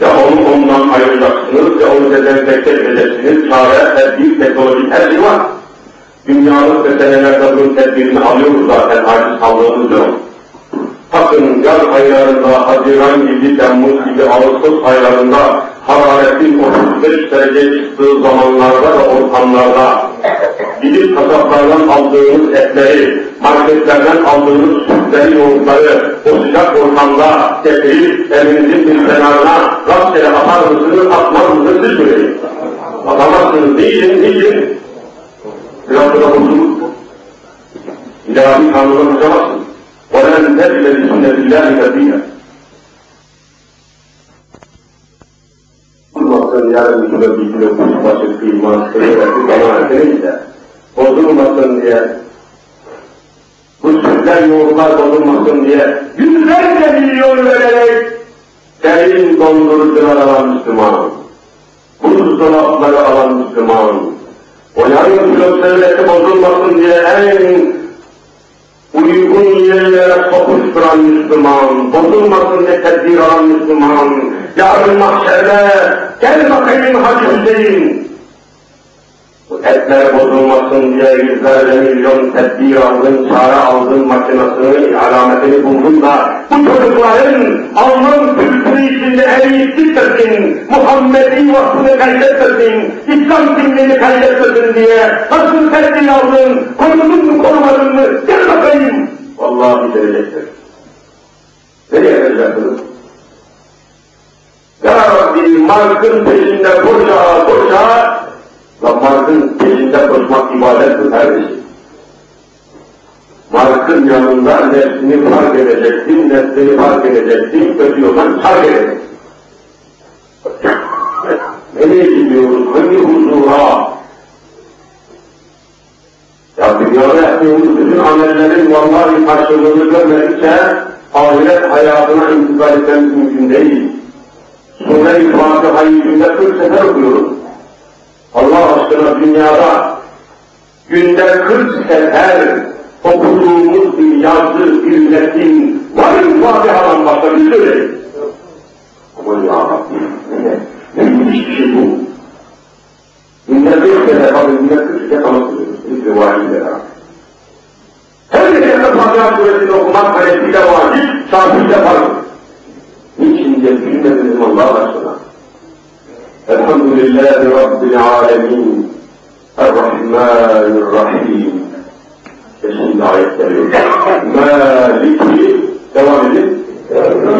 Speaker 1: Ya onu ondan ayıracaksınız, ya onu dezenfekte edeceksiniz, çare, tedbir, teknoloji, her şey var. Dünyalık meselelerde bunun tedbirini alıyoruz zaten, aciz kaldığımız yok. Bakın yaz aylarında, Haziran gibi, Temmuz gibi, Ağustos aylarında hararetin 35 derece çıktığı zamanlarda ve ortamlarda gidip kasaplardan aldığınız etleri, marketlerden aldığınız sütleri, yoğurtları o sıcak ortamda getirip evinizin bir kenarına rastgele atar mısınız, atmaz mısınız siz söyleyin. Atamazsınız. Niçin? Niçin? Biraz da bozulur. İlahi kanunu tutamazsınız. وَلَنْ تَجِدَ لِسُنَّةِ اللّٰهِ تَبِينَ Bozulmasın yarın şurada bir kilo kuşbaşı kıyma, kıyafeti bana neyse, bozulmasın diye bu sütler yoğurtlar bozulmasın diye yüzlerce milyon vererek derin dondurucular alan Müslüman, buzdolapları alan Müslüman, o yarın kilo devleti bozulmasın diye en uygun yerlere sokuşturan Müslüman, bozulmasın diye tedbir alan Müslüman, yarın mahşerde gel bakayım Hacı Hüseyin, bu etler bozulmasın diye yüzlerce milyon tedbir aldın, çare aldın, makinasını, alametini buldun da bu çocukların Alman kültürü içinde eriyip gitmesin, Muhammed'i vasfını kaybetmesin, İslam kimliğini kaybetmesin diye nasıl tedbir aldın, korudun mu korumadın mı, gel bakayım. Vallahi gelecektir. Nereye vereceksiniz? Rabbi Mark'ın peşinde koşa koşa Namazın peşinde koşmak ibadettir kardeşim. Markın yanında nefsini fark edeceksin, nefsini fark edeceksin, kötü yoldan fark edeceksin. Nereye gidiyoruz? Hangi huzura? Ya dünyada yaptığımız bütün amellerin vallahi karşılığını görmedikçe ahiret hayatına intikal etmemiz mümkün değil. Sure-i Fatiha'yı günde 40 sefer okuyoruz. Allah aşkına dünyada günde 40 sefer okuduğumuz bir yazı, bir metin var mı Fatiha'dan başka bir söyleyin. Aman ya Rabbi, ne müthiş bir şey bu. Günde bir kere tabi günde 40 kere tanıtıyoruz. Bir rivayetle beraber. Her gecede Fatiha suresini okumak kalesiyle vacip, şafiyle farklı. Niçin diye düşünmediniz Allah aşkına? Elhamdülillahi Rabbil alemin. Errahmanirrahim. Ve şimdi ayetleri yok. Maliki, devam edin.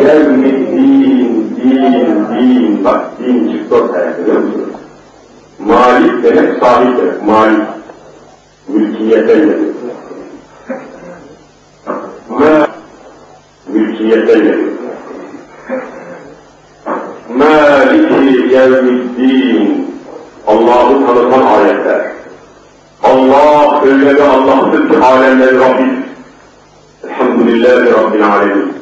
Speaker 1: Yevmiddin, din, din, bak din çıktı ortaya görüyor musunuz? Malik demek sahip demek, malik. Mülkiyete geliyor. Mülkiyete geliyor. Maliki yevmiddin. Allah'ı tanıtan ayetler. Allah öyle bir Allah'tır ki alemlerin Rabbi. Elhamdülillahi Rabbil alemin.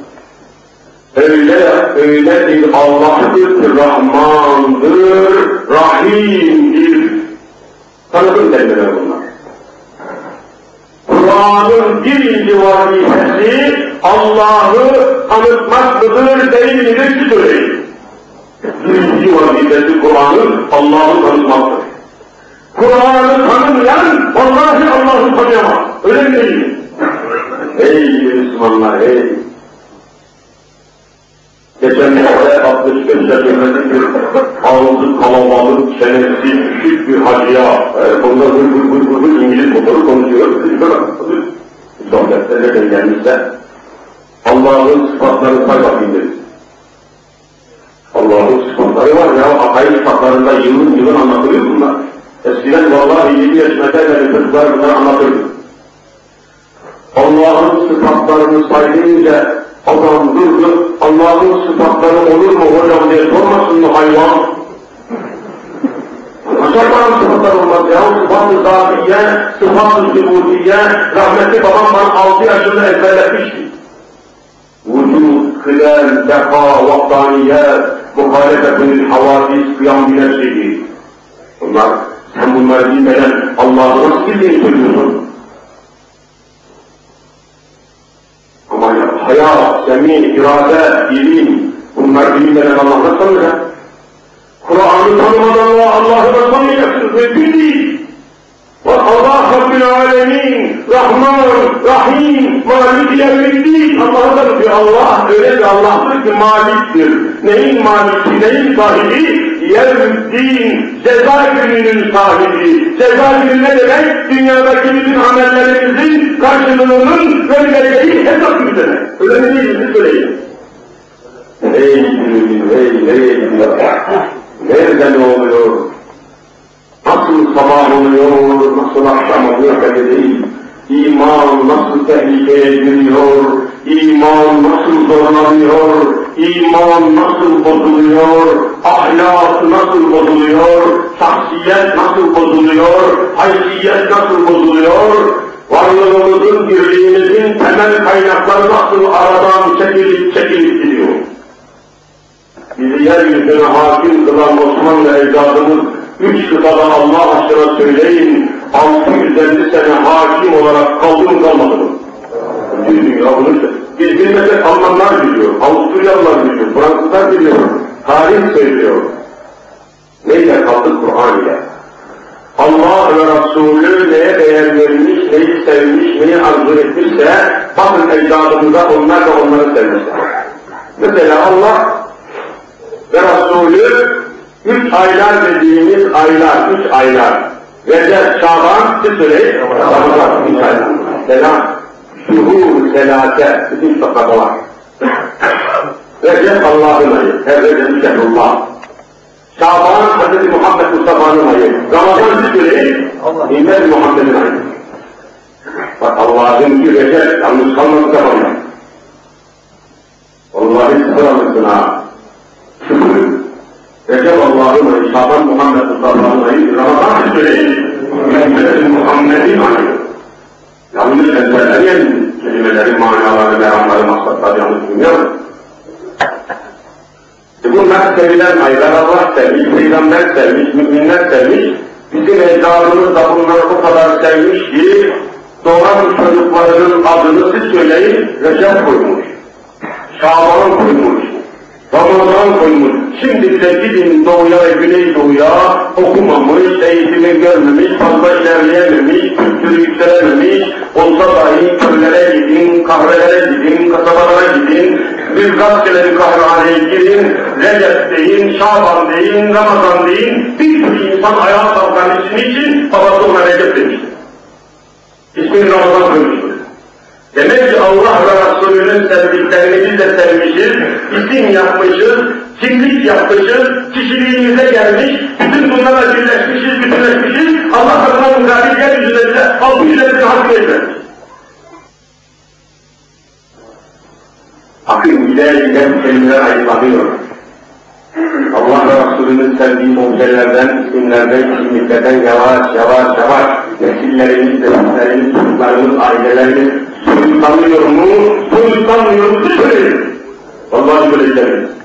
Speaker 1: Öyle, öyle bir Allah'tır ki Rahmandır, Rahim'dir. Tanıtım kelimeler bunlar. Kur'an'ın birinci vazifesi Allah'ı tanıtmak mıdır, değil midir söyleyin. Birinci vazifesi Kur'an'ın Allah'ı tanıtmaktır. Kur'an'ı tanımayan vallahi Allah'ı tanıyamaz. Öyle mi değil mi? Ey Müslümanlar ey! Geçenlerde 65 yaşındaki bir ağzı kalabalık, çenesi küçük bir hacıya, e, bunda hır hır hır hır İngiliz motoru konuşuyor, sohbetlere de gelmişler. Allah'ın sıfatlarını say bakayım. Allah'ın sıfatları var ya, akayı sıfatlarında yılın yılın anlatılıyor bunlar. Eskiden vallahi 20 yaşındayken çocuklar bunları anlatırdı. Allah'ın sıfatlarını saydığınca adam durdu, Allah'ın sıfatları olur mu hocam diye sormasın mı hayvan? Allah'ın sıfatları olmaz ya? Sıfat-ı zatiye, sıfat-ı zübutiye, rahmetli babam bana 6 yaşında ezberletmişti. Vücud, kılel, defa, vaktaniyet, muhalefetin, havadis, kıyam bileşliği. Bunlar, sen bunları bilmeden Allah'ı nasıl bildiğini söylüyorsun? Ama ya, hayat, semi, irade, ilim, bunlar bilmeden Allah nasıl tanıyacak? Kur'an'ı tanımadan Allah'ı da tanıyacaksınız, mümkün değil. Allah Rabbil Alemin, Rahman, Rahim, Malik Yevmiddin, Allah'ı tanıtıyor. Allah öyle bir Allah'tır ki maliktir. Neyin maliki, neyin sahibi? Yevmiddin, ceza gününün sahibi. Ceza günü ne demek? Dünyadaki bütün amellerimizin karşılığının verileceği hesap günü demek. Öyle mi değil mi? Söyleyin. Ey günün, ey, nereye gidiyor? Nerede ne oluyor? Nasıl sabah oluyor, nasıl akşam oluyor belli değil. İman nasıl tehlikeye giriyor, iman nasıl zorlanıyor, iman nasıl bozuluyor, ahlak nasıl bozuluyor, şahsiyet nasıl bozuluyor, haysiyet nasıl bozuluyor, Varlığımızın, birliğimizin temel kaynakları nasıl aradan çekilip çekilip gidiyor. Bizi yeryüzüne hakim kılan Osmanlı ecdadımız üç kıtada Allah aşkına söyleyin, 650 sene hakim olarak kaldı mı kalmadı mı? Dünya bunu biz bilmesek Almanlar biliyor, Avusturyalılar biliyor, Fransızlar biliyor, tarih söylüyor. Neyle kaldı Kur'an ile? Allah ve Resulü neye değer vermiş, neyi sevmiş, neyi arzu etmişse, bakın ecdadımıza onlar da onları sevmişler. Mesela Allah ve Resulü üç aylar dediğimiz aylar, üç aylar. Recep, Şaban, söyleyin, Ramazan, üç aylar. Selam, şuhur, selate, bütün sokaklar. Recep Allah'ın ayı, her Recep Şehrullah. Şaban Hz. Muhammed Mustafa'nın ayı. Ramazan söyleyin, İmmet Muhammed'in ayı. Bak Allah'ın bir Recep, yalnız kalmadı zamanla. Vallahi sıfır ha. Şükür. Recep Allah'ın ayı, Şaban Muhammed Mustafa'nın ayı, Ramazan söyleyin, İmmet Muhammed'in ayı. Yanlış ezberleyen kelimelerin manaları, meramları, maksatları yanlış bilmiyor. E bunlar sevilen aylar Allah sevmiş, Peygamber sevmiş, müminler sevmiş. Bizim ecdadımız da bunları o kadar sevmiş ki doğan çocuklarının adını siz söyleyin, Recep koymuş. Şaban koymuş. Ramazan koymuş. Şimdi bile gidin doğuya ve güneydoğuya okumamış, eğitimi görmemiş, fazla ilerleyememiş, kültürü yükselememiş, olsa dahi köylere gidin, kahvelere gidin, kasabalara gidin, bir bir kahvehaneye girin, Recep deyin, Şaban deyin, Ramazan deyin, bir sürü insan ayağa kalkan ismi için babası ona Recep demiştir. İsmini Ramazan koymuştur. Demek ki Allah ve Resulü'nün sevdiklerini biz de sevmişiz, isim yapmışız, kimlik yapmışız, kişiliğimize gelmiş, bütün bunlarla birleşmişiz, bütünleşmişiz, Allah tarafından mukabil yeryüzüne bize al bu yüzden hakkı etmemiş. Bakın gider gider kelimeler ayıklanıyor. Allah ve Resulü'nün sevdiği mucizelerden, isimlerden, kimliklerden yavaş yavaş yavaş nesillerimiz, nesillerimiz, çocuklarımız, ailelerimiz soyutlanmıyor mu, soyutlanmıyor mu söyleyin. Vallahi böyle demeyin.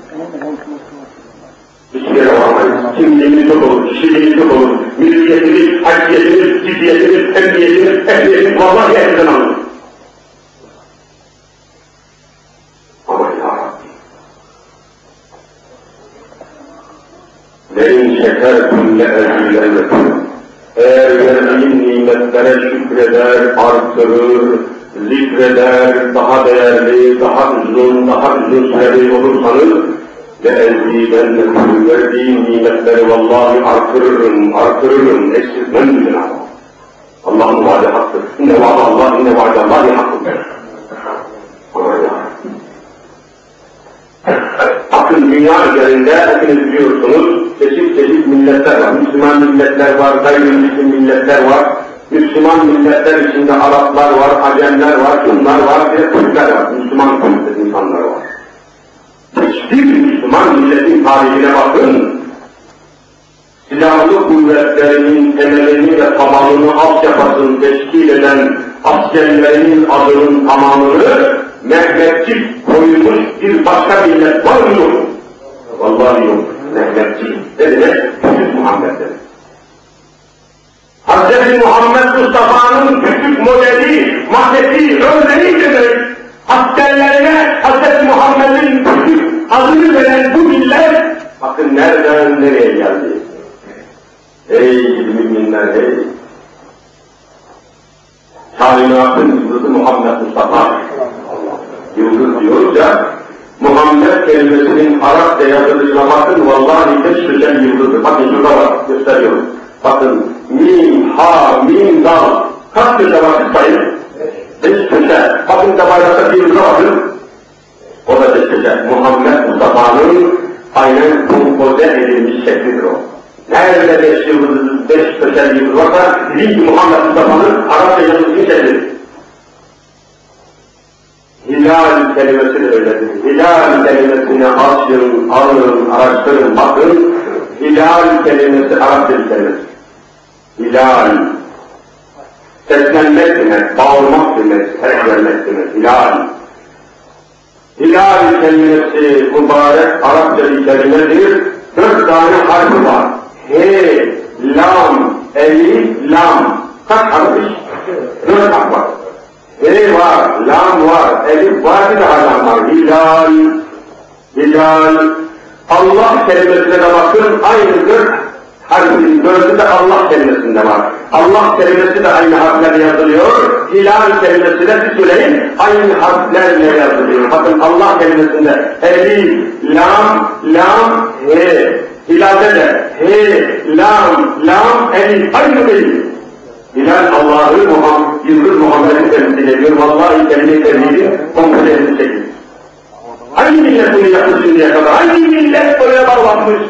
Speaker 1: Hiçbir yere varamayız. Kimliğimiz çok olur, kişiliğimiz çok olur, milliyetimiz, haysiyetimiz, ciddiyetimiz, emniyetimiz, ehliyetimiz vallahi hepsinden alır. Ama ya Rabbi. Leyin şekertum le'ezilennekum. Eğer verdiğin nimetlere şükreder, artırır, zikreder, daha değerli, daha uzun, daha uzun süreli olursanız le'ezilennekum. Verdiğin nimetleri vallahi artırırım, artırırım, eksiltmem bir Allah'ın vaadi haktır. İnne vaadi Allah, inne hakkıdır. Ama ya Bakın dünya üzerinde hepiniz biliyorsunuz çeşit çeşit milletler var. Müslüman milletler var, gayrimüslim milletler var. Müslüman milletler içinde Araplar var, Acemler var, Şunlar var, bir de Türkler var. Müslüman millet insanlar var. Hiçbir Müslüman milletin tarihine bakın. Silahlı kuvvetlerinin temelini ve tabanını altyapısını teşkil eden askerlerinin adının tamamını Mehmetçik koymuş bir başka millet var mı yok? Vallahi yok. Mehmetçik. Ne demek? Küçük Muhammed demek. Hz. Muhammed Mustafa'nın küçük modeli, mahdeti, örneği demek. Askerlerine Hz. Muhammed'in adını veren bu millet, bakın nereden nereye geldi. Ey müminler, ey! Kainatın yıldızı Muhammed Mustafa. Yıldız diyoruz ya, Muhammed kelimesinin Arapça yazılışına bakın, vallahi beş köşen yıldızı. Bakın şurada var, gösteriyorum. Bakın, mim, ha, mim, dal. Kaç köşe var sayın? Beş köşe. Bakın da bayrakta bir yıldıza bakın. O da köşe. Muhammed Mustafa'nın aynen kompoze edilmiş şeklidir o. Nerede beş yıldız, beş yıldız varsa, bilin ki Muhammed Mustafa'nın Arapça yazılışını şeklidir. Hilal kelimesi de öyledir. Hilal kelimesini açın, alın, araştırın, bakın. Hilal kelimesi Arapça kelimesi. Hilal. Seslenmek demek, bağırmak demek, ses vermek demek, hilal. Hilal kelimesi mübarek Arapça bir kelimedir. Dört tane harfi var. He, lam, elif, lam. Kaç harf? Dört harf var. He var, lam var, elif var, bir daha lam var. Hilal, hilal. Allah kelimesine de bakın aynıdır. Harfin dördü de Allah kelimesinde var. Allah kelimesi de aynı harflerle yazılıyor. Hilal kelimesi de bir söyleyin aynı harflerle yazılıyor. Bakın Allah kelimesinde elif, lam, lam, he. Hilalde de he, lam, lam, elif aynı değil. Hilal Allah'ı Muhammed, Yıldız Muhammed'i temsil ediyor. Vallahi kelime-i kompleksini çekiyor. Hangi millet bunu yaptı şimdiye kadar? Hangi millet böyle bağlanmış?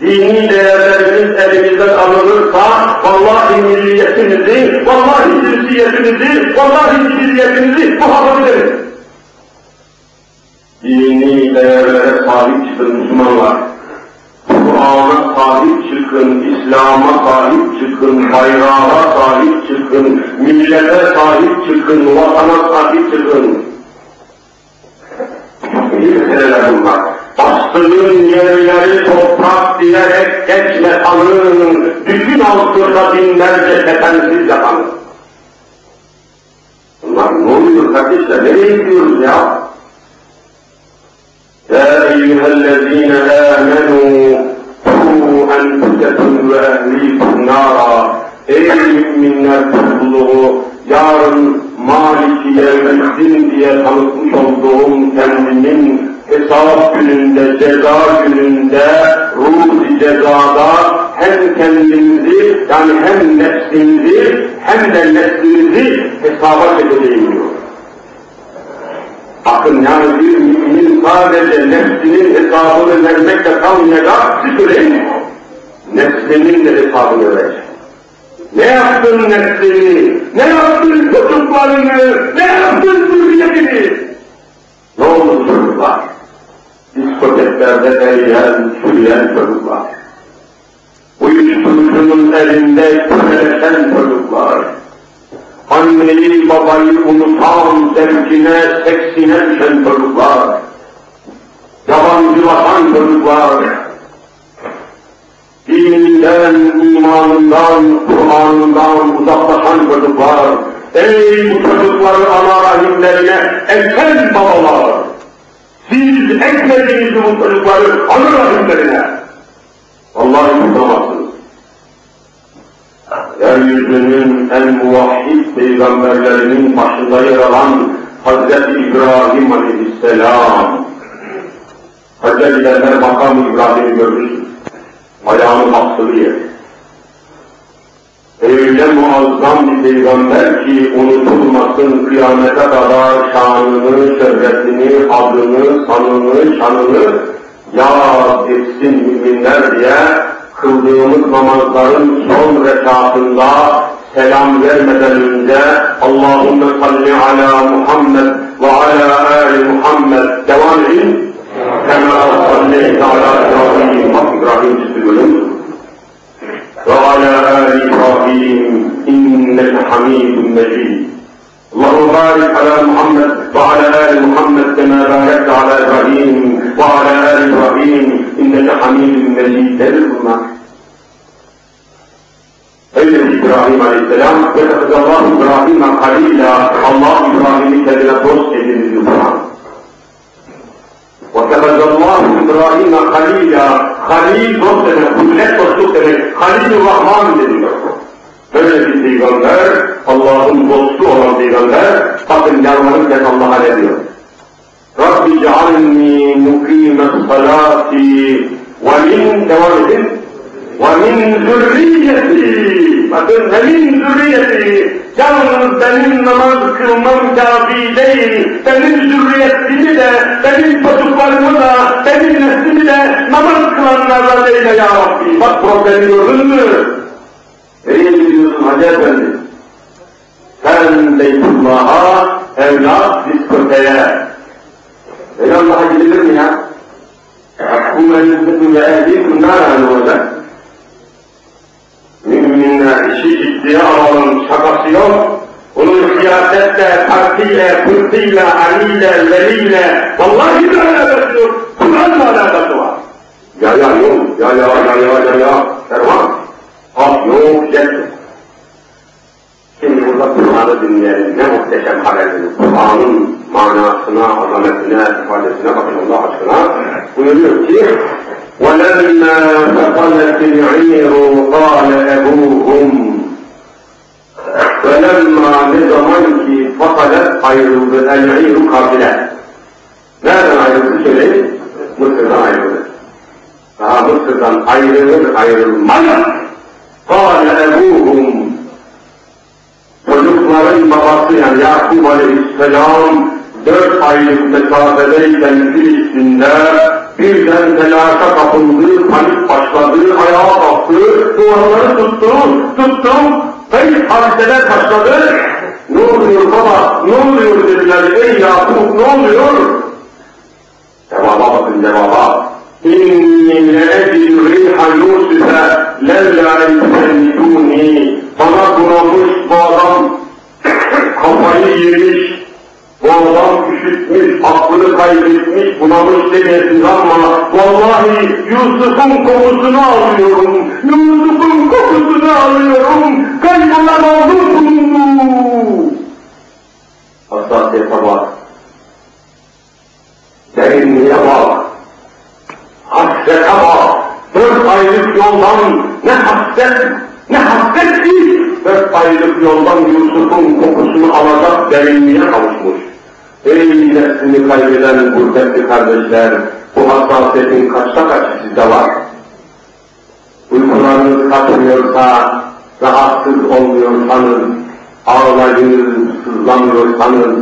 Speaker 1: Dini değerlerimiz elimizden alınırsa, vallahi milliyetimizi, vallahi cinsiyetimizi, vallahi cinsiyetimizi muhafaza ederiz. Dini değerlere sahip çıkın Müslümanlar. Kur'an'a sahip çıkın, İslam'a sahip çıkın, bayrağa sahip çıkın, millete sahip çıkın, vatana sahip çıkın. İyi meseleler bunlar. Bastığın yerleri toprak diyerek geçme tanrının bütün altında binlerce tepensiz yapan. Bunlar ne oluyor kardeşler? Nereye gidiyoruz ya? يا أيها الذين آمنوا قوا أنفسكم وأهليكم نارا Ey müminler topluluğu, yarın Maliki Yevmeddin diye tanıtmış olduğum kendimin hesap gününde, ceza gününde, ruh cezada hem kendinizi yani hem nefsinizi hem de neslinizi hesaba çekeceğim diyor. Bakın yani bir müminin sadece nefsinin hesabını vermekle kalmayacak, siz söyleyin. Nefsinin de hesabını verecek. Ne yaptın nefsini? Ne yaptın çocuklarını? Ne yaptın zürriyetini? Ne oldu çocuklar? Diskoteklerde eriyen, çürüyen çocuklar. Uyuşturucunun elinde köreleşen çocuklar. Anneyi babayı unutan, zevkine, seksine düşen çocuklar. Yabancılaşan çocuklar dininden, imanından, Kur'an'ından uzaklaşan çocuklar, ey bu çocukları ana rahimlerine erken babalar, siz ekmediniz bu çocukları ana rahimlerine. Vallahi tutamazsınız. Yeryüzünün en muvahhid peygamberlerinin başında yer alan Hazreti İbrahim Aleyhisselam, Hacca gidenler makam İbrahim'i görürsünüz ayağını bastığı yer. Öyle muazzam bir peygamber ki unutulmasın kıyamete kadar şanını, şöhretini, adını, sanını, şanını yad etsin müminler diye kıldığımız namazların son rekatında selam vermeden önce Allahümme salli ala Muhammed ve ala ali Muhammed devam edin. Kema salli ala İbrahim, İbrahim üstü bölüm. وعلى آل إبراهيم إنك حميد مجيد. اللهم بارك على محمد وعلى آل محمد كما باركت على إبراهيم وعلى آل إبراهيم إنك حميد مجيد. سيدنا إبراهيم عليه السلام واتخذ الله إبراهيم خليلا الله إبراهيم كذلك وصف الإبراهيم Kur'an. واتخذ الله ابراهيم خليلا خلil dost demek, kullet dostluk demek, halil rahman deniyor. Böyle bir peygamber, Allah'ın dostu olan peygamber, bakın yalvarırken Allah'a ne diyor? Rabbi cealni mukime salati ve min, devam edin, min zürriyeti, bakın min zürriyeti, yalnız benim namaz kılmam kafi değil, benim zürriyetimi de, benim çocuklarımı da, benim neslimi de namaz kılanlarla değil ya Rabbi. Bak problemi gördün mü? Nereye gidiyorsun Hacı Efendi? Sen Beytullah'a, evlat diskoteye. Öyle Allah'a gidilir mi ya? Bu meclisin ve ehli bunlar ne olacak? Müminler işi ciddiye alalım, şakası yok. Bunun siyasetle, partiyle, pırtıyla, aliyle, veliyle, vallahi bir alakası yok. Kur'an'la alakası var. Ya ya yok, ya ya ya ya ya ya, Erman. Hak yok, jet yok. Şimdi burada Kur'an'ı dinleyelim. Ne muhteşem haberdir. Kur'an'ın manasına, azametine, ifadesine bakın Allah aşkına. Buyuruyor ki ولما فقدت العير قال أبوهم فلما بضمنك فقدت عير العير قابله ماذا العير كشري مسرد عير فمسرد عير عير الملك قال أبوهم ونخبرين مراسيا يعقوب عليه السلام دفع المتابعين في النار birden telaşa kapıldı, panik başladı, ayağa kalktı, duvarları tuttu, tuttu, kayıp hadiseler başladı. Ne oluyor baba, ne oluyor dediler, ey Yakup ne oluyor? Cevaba bakın cevaba. İnni le'ecil riha Yusuf'e levla yusenniduni. Bana bunamış bu bu adam üşütmüş, aklını kaybetmiş, bunamış demeyesiniz ama vallahi Yusuf'un kokusunu alıyorum, Yusuf'un kokusunu alıyorum, kaybolan oldum. Hassasiyete bak, derinliğe bak, hasrete bak, dört aylık yoldan ne hasret, ne hasret ki, dört aylık yoldan Yusuf'un kokusunu alacak derinliğe kavuşmuş. Ey nefsini kaybeden gurbetli kardeşler, bu hassasiyetin kaçta kaçı sizde var? Uykularınız kaçmıyorsa, rahatsız olmuyorsanız, ağlayınız, sızlamıyorsanız,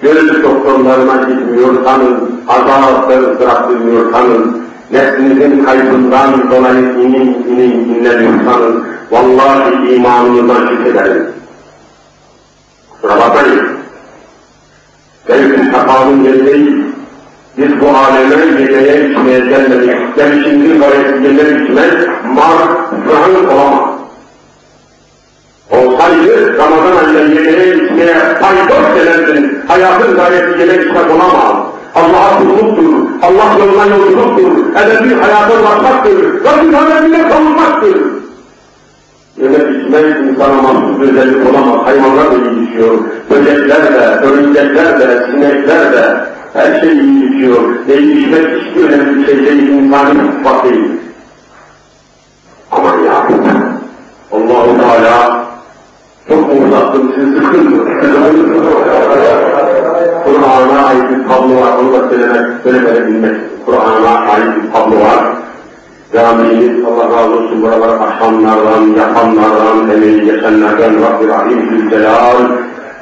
Speaker 1: göz doktorlarına gitmiyorsanız, azap ve ızdırap duymuyorsanız, nefsinizin kaybından dolayı inin inin inlemiyorsanız, vallahi imanınızdan şüphelerim. Kusura bakmayın. Belki sakalın yeri değil. Biz bu aleme yemeğe içmeye gelmedik. Gelişimizin gayesi yemek içmek, mar, zahır olamaz. Olsaydı Ramazan ayında yemeğe içmeye paydos denerdin. Hayatın gayesi yemek içmek olamaz. Allah'a kulluktur, Allah yoluna yolculuktur, edebi hayata ulaşmaktır, Rabbin haberine kavuşmaktır. İçmek insana mahsus özellik olamaz, hayvanlar da iyi içiyor, böcekler de, örümcekler de, sinekler de, her şey iyi içiyor. Ne içmek hiçbir önemli şey değil, insani sıfat değil. Aman ya, Allah-u Teala çok mu uzattım, sizi sıkılmıyor. Kur'an'a ait bir tablo var, onu da söylemek, söylemeyebilmek. Kur'an'a ait bir tablo var. Camimiz Allah razı olsun buraları aşanlardan, yapanlardan, emeği geçenlerden Rabbi Rahim Zülcelal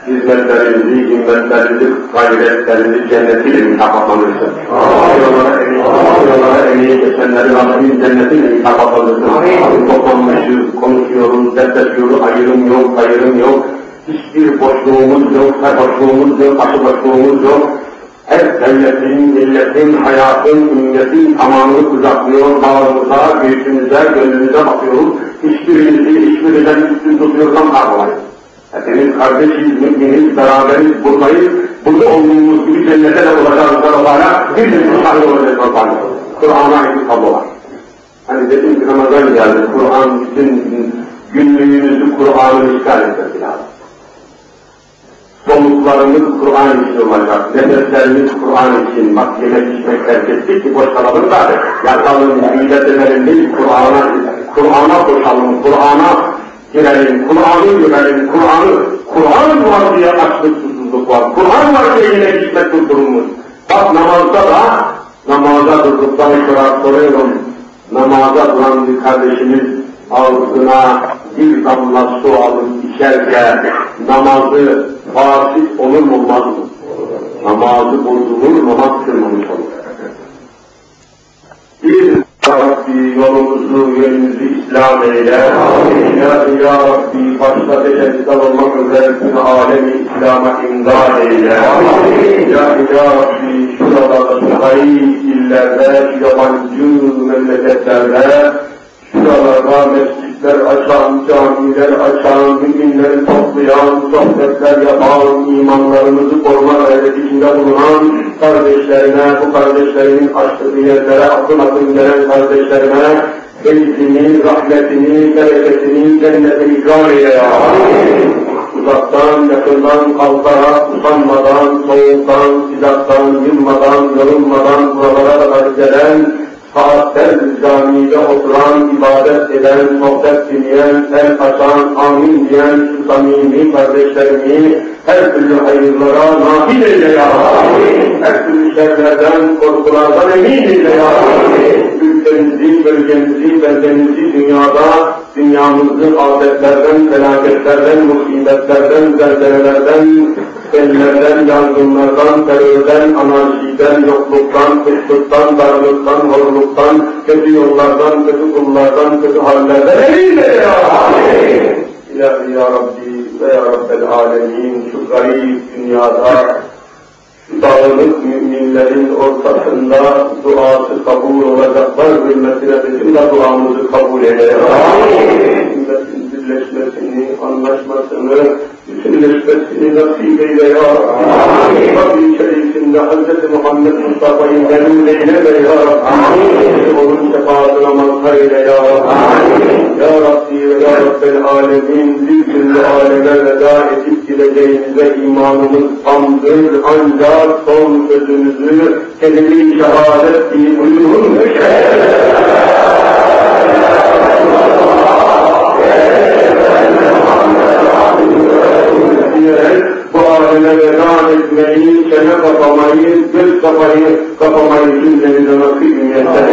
Speaker 1: hizmetlerinizi, himmetlerinizi, gayretlerinizi cennetiyle mükafatlandırsın. Buralara emeği, buralara emeği geçenleri Rabbim cennetiyle mükafatlandırsın. Toplanmışız, konuşuyoruz, dertleşiyoruz, ayrım yok, ayrım yok. Hiçbir boşluğumuz yok, boşluğumuz yok, aşı boşluğumuz yok. Her devletin, milletin, hayatın, ümmetin tamamını kucaklıyor, bağrımıza, göğsümüze, gönlümüze bakıyoruz. Hiçbirimizi, hiçbirinden üstün tutuyorsan kavramayız. Hepimiz kardeşiz, müminiz, beraberiz, buradayız. Burada olduğumuz gibi cennete de olacağız Allah'a. Bir de şahit olacağız Allah'a. Kur'an'a tablo var. Hani dedim ki Ramazan geldi, Kur'an bütün günlüğümüzü Kur'an'ın işgal etmesi lazım soluklarımız Kur'an için olacak, nefeslerimiz Kur'an için, bak yemek içmek terk ettik ki boş kalalım da. Yatalım, millet edelim değil, Kur'an'a Kur'an'a koşalım, Kur'an'a girelim, Kur'an'ı görelim, Kur'an'ı, Kur'an var diye açlık susuzluk var, Kur'an var diye yemek içmek durdurulmuş. Bak namazda da, namaza durduktan sonra soruyorum, namaza duran bir kardeşimiz ağzına bir damla su alıp içerken namazı fasit olur mu olmaz mı? Namazı bozulur, namaz kırmamış olur. Bir Rabbi yolumuzu, yönümüzü İslam eyle. Ya, ya Rabbi başta beşersizden olmak üzere bütün alemi İslam'a imdad eyle. Ya, ya Rabbi şuralarda, şu hayır illerde, şu yabancı memleketlerde, şuralarda mescid mescitler açan, camiler açan, müminleri toplayan, sohbetler yapan, imanlarımızı koruma gayreti içinde bulunan kardeşlerine, bu kardeşlerinin açtığı yerlere akın akın gelen kardeşlerine feyzini, rahmetini, bereketini, cennetini ikram eyle ya. Uzaktan, yakından kalkarak, usanmadan, soğuktan, sıcaktan, yılmadan, yorulmadan buralara kadar gelen saatler camide oturan, ibadet eden, sohbet dinleyen, el açan, amin diyen şu samimi kardeşlerimi her türlü hayırlara nail eyle ya Her türlü şerlerden, korkulardan emin eyle ya Ülkemizi, bölgemizi, beldemizi dünyada, dünyamızı afetlerden, felaketlerden, musibetlerden, zelzelelerden, sellerden, yangınlardan, terörden, anarşiden, yokluktan, kıtlıktan, darlıktan, horluktan, kötü yollardan, kötü kullardan, kötü hallerden emin ya! İlahi ya Rabbi ve ya Rabbel Alemin şu garip dünyada şu dağınık müminlerin ortasında duası kabul olacaklar hürmetine bizim de duamızı kabul eyle. Ümmetin birleşmesini, anlaşmasını, bütünleşmesini nasip eyle ya. Rabbi şerifinde Hz. Muhammed Mustafa'yı benim eyle be ya. Onun şefaatine mazhar eyle ya. Ya Rabbi ve Ya Rabbel Alemin bir türlü aleme veda edip gideceğimize imanımız tamdır ancak son sözümüzü kelime-i şehadet diye buyurun. Diyerek bu aleme veda etmeyi, çene kapamayı, göz kapamayı, kapamayı cümlemize nasip niyetten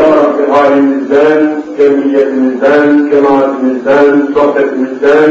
Speaker 1: Ya Rabbi halimizden, cemiyetimizden, cemaatimizden, sohbetimizden,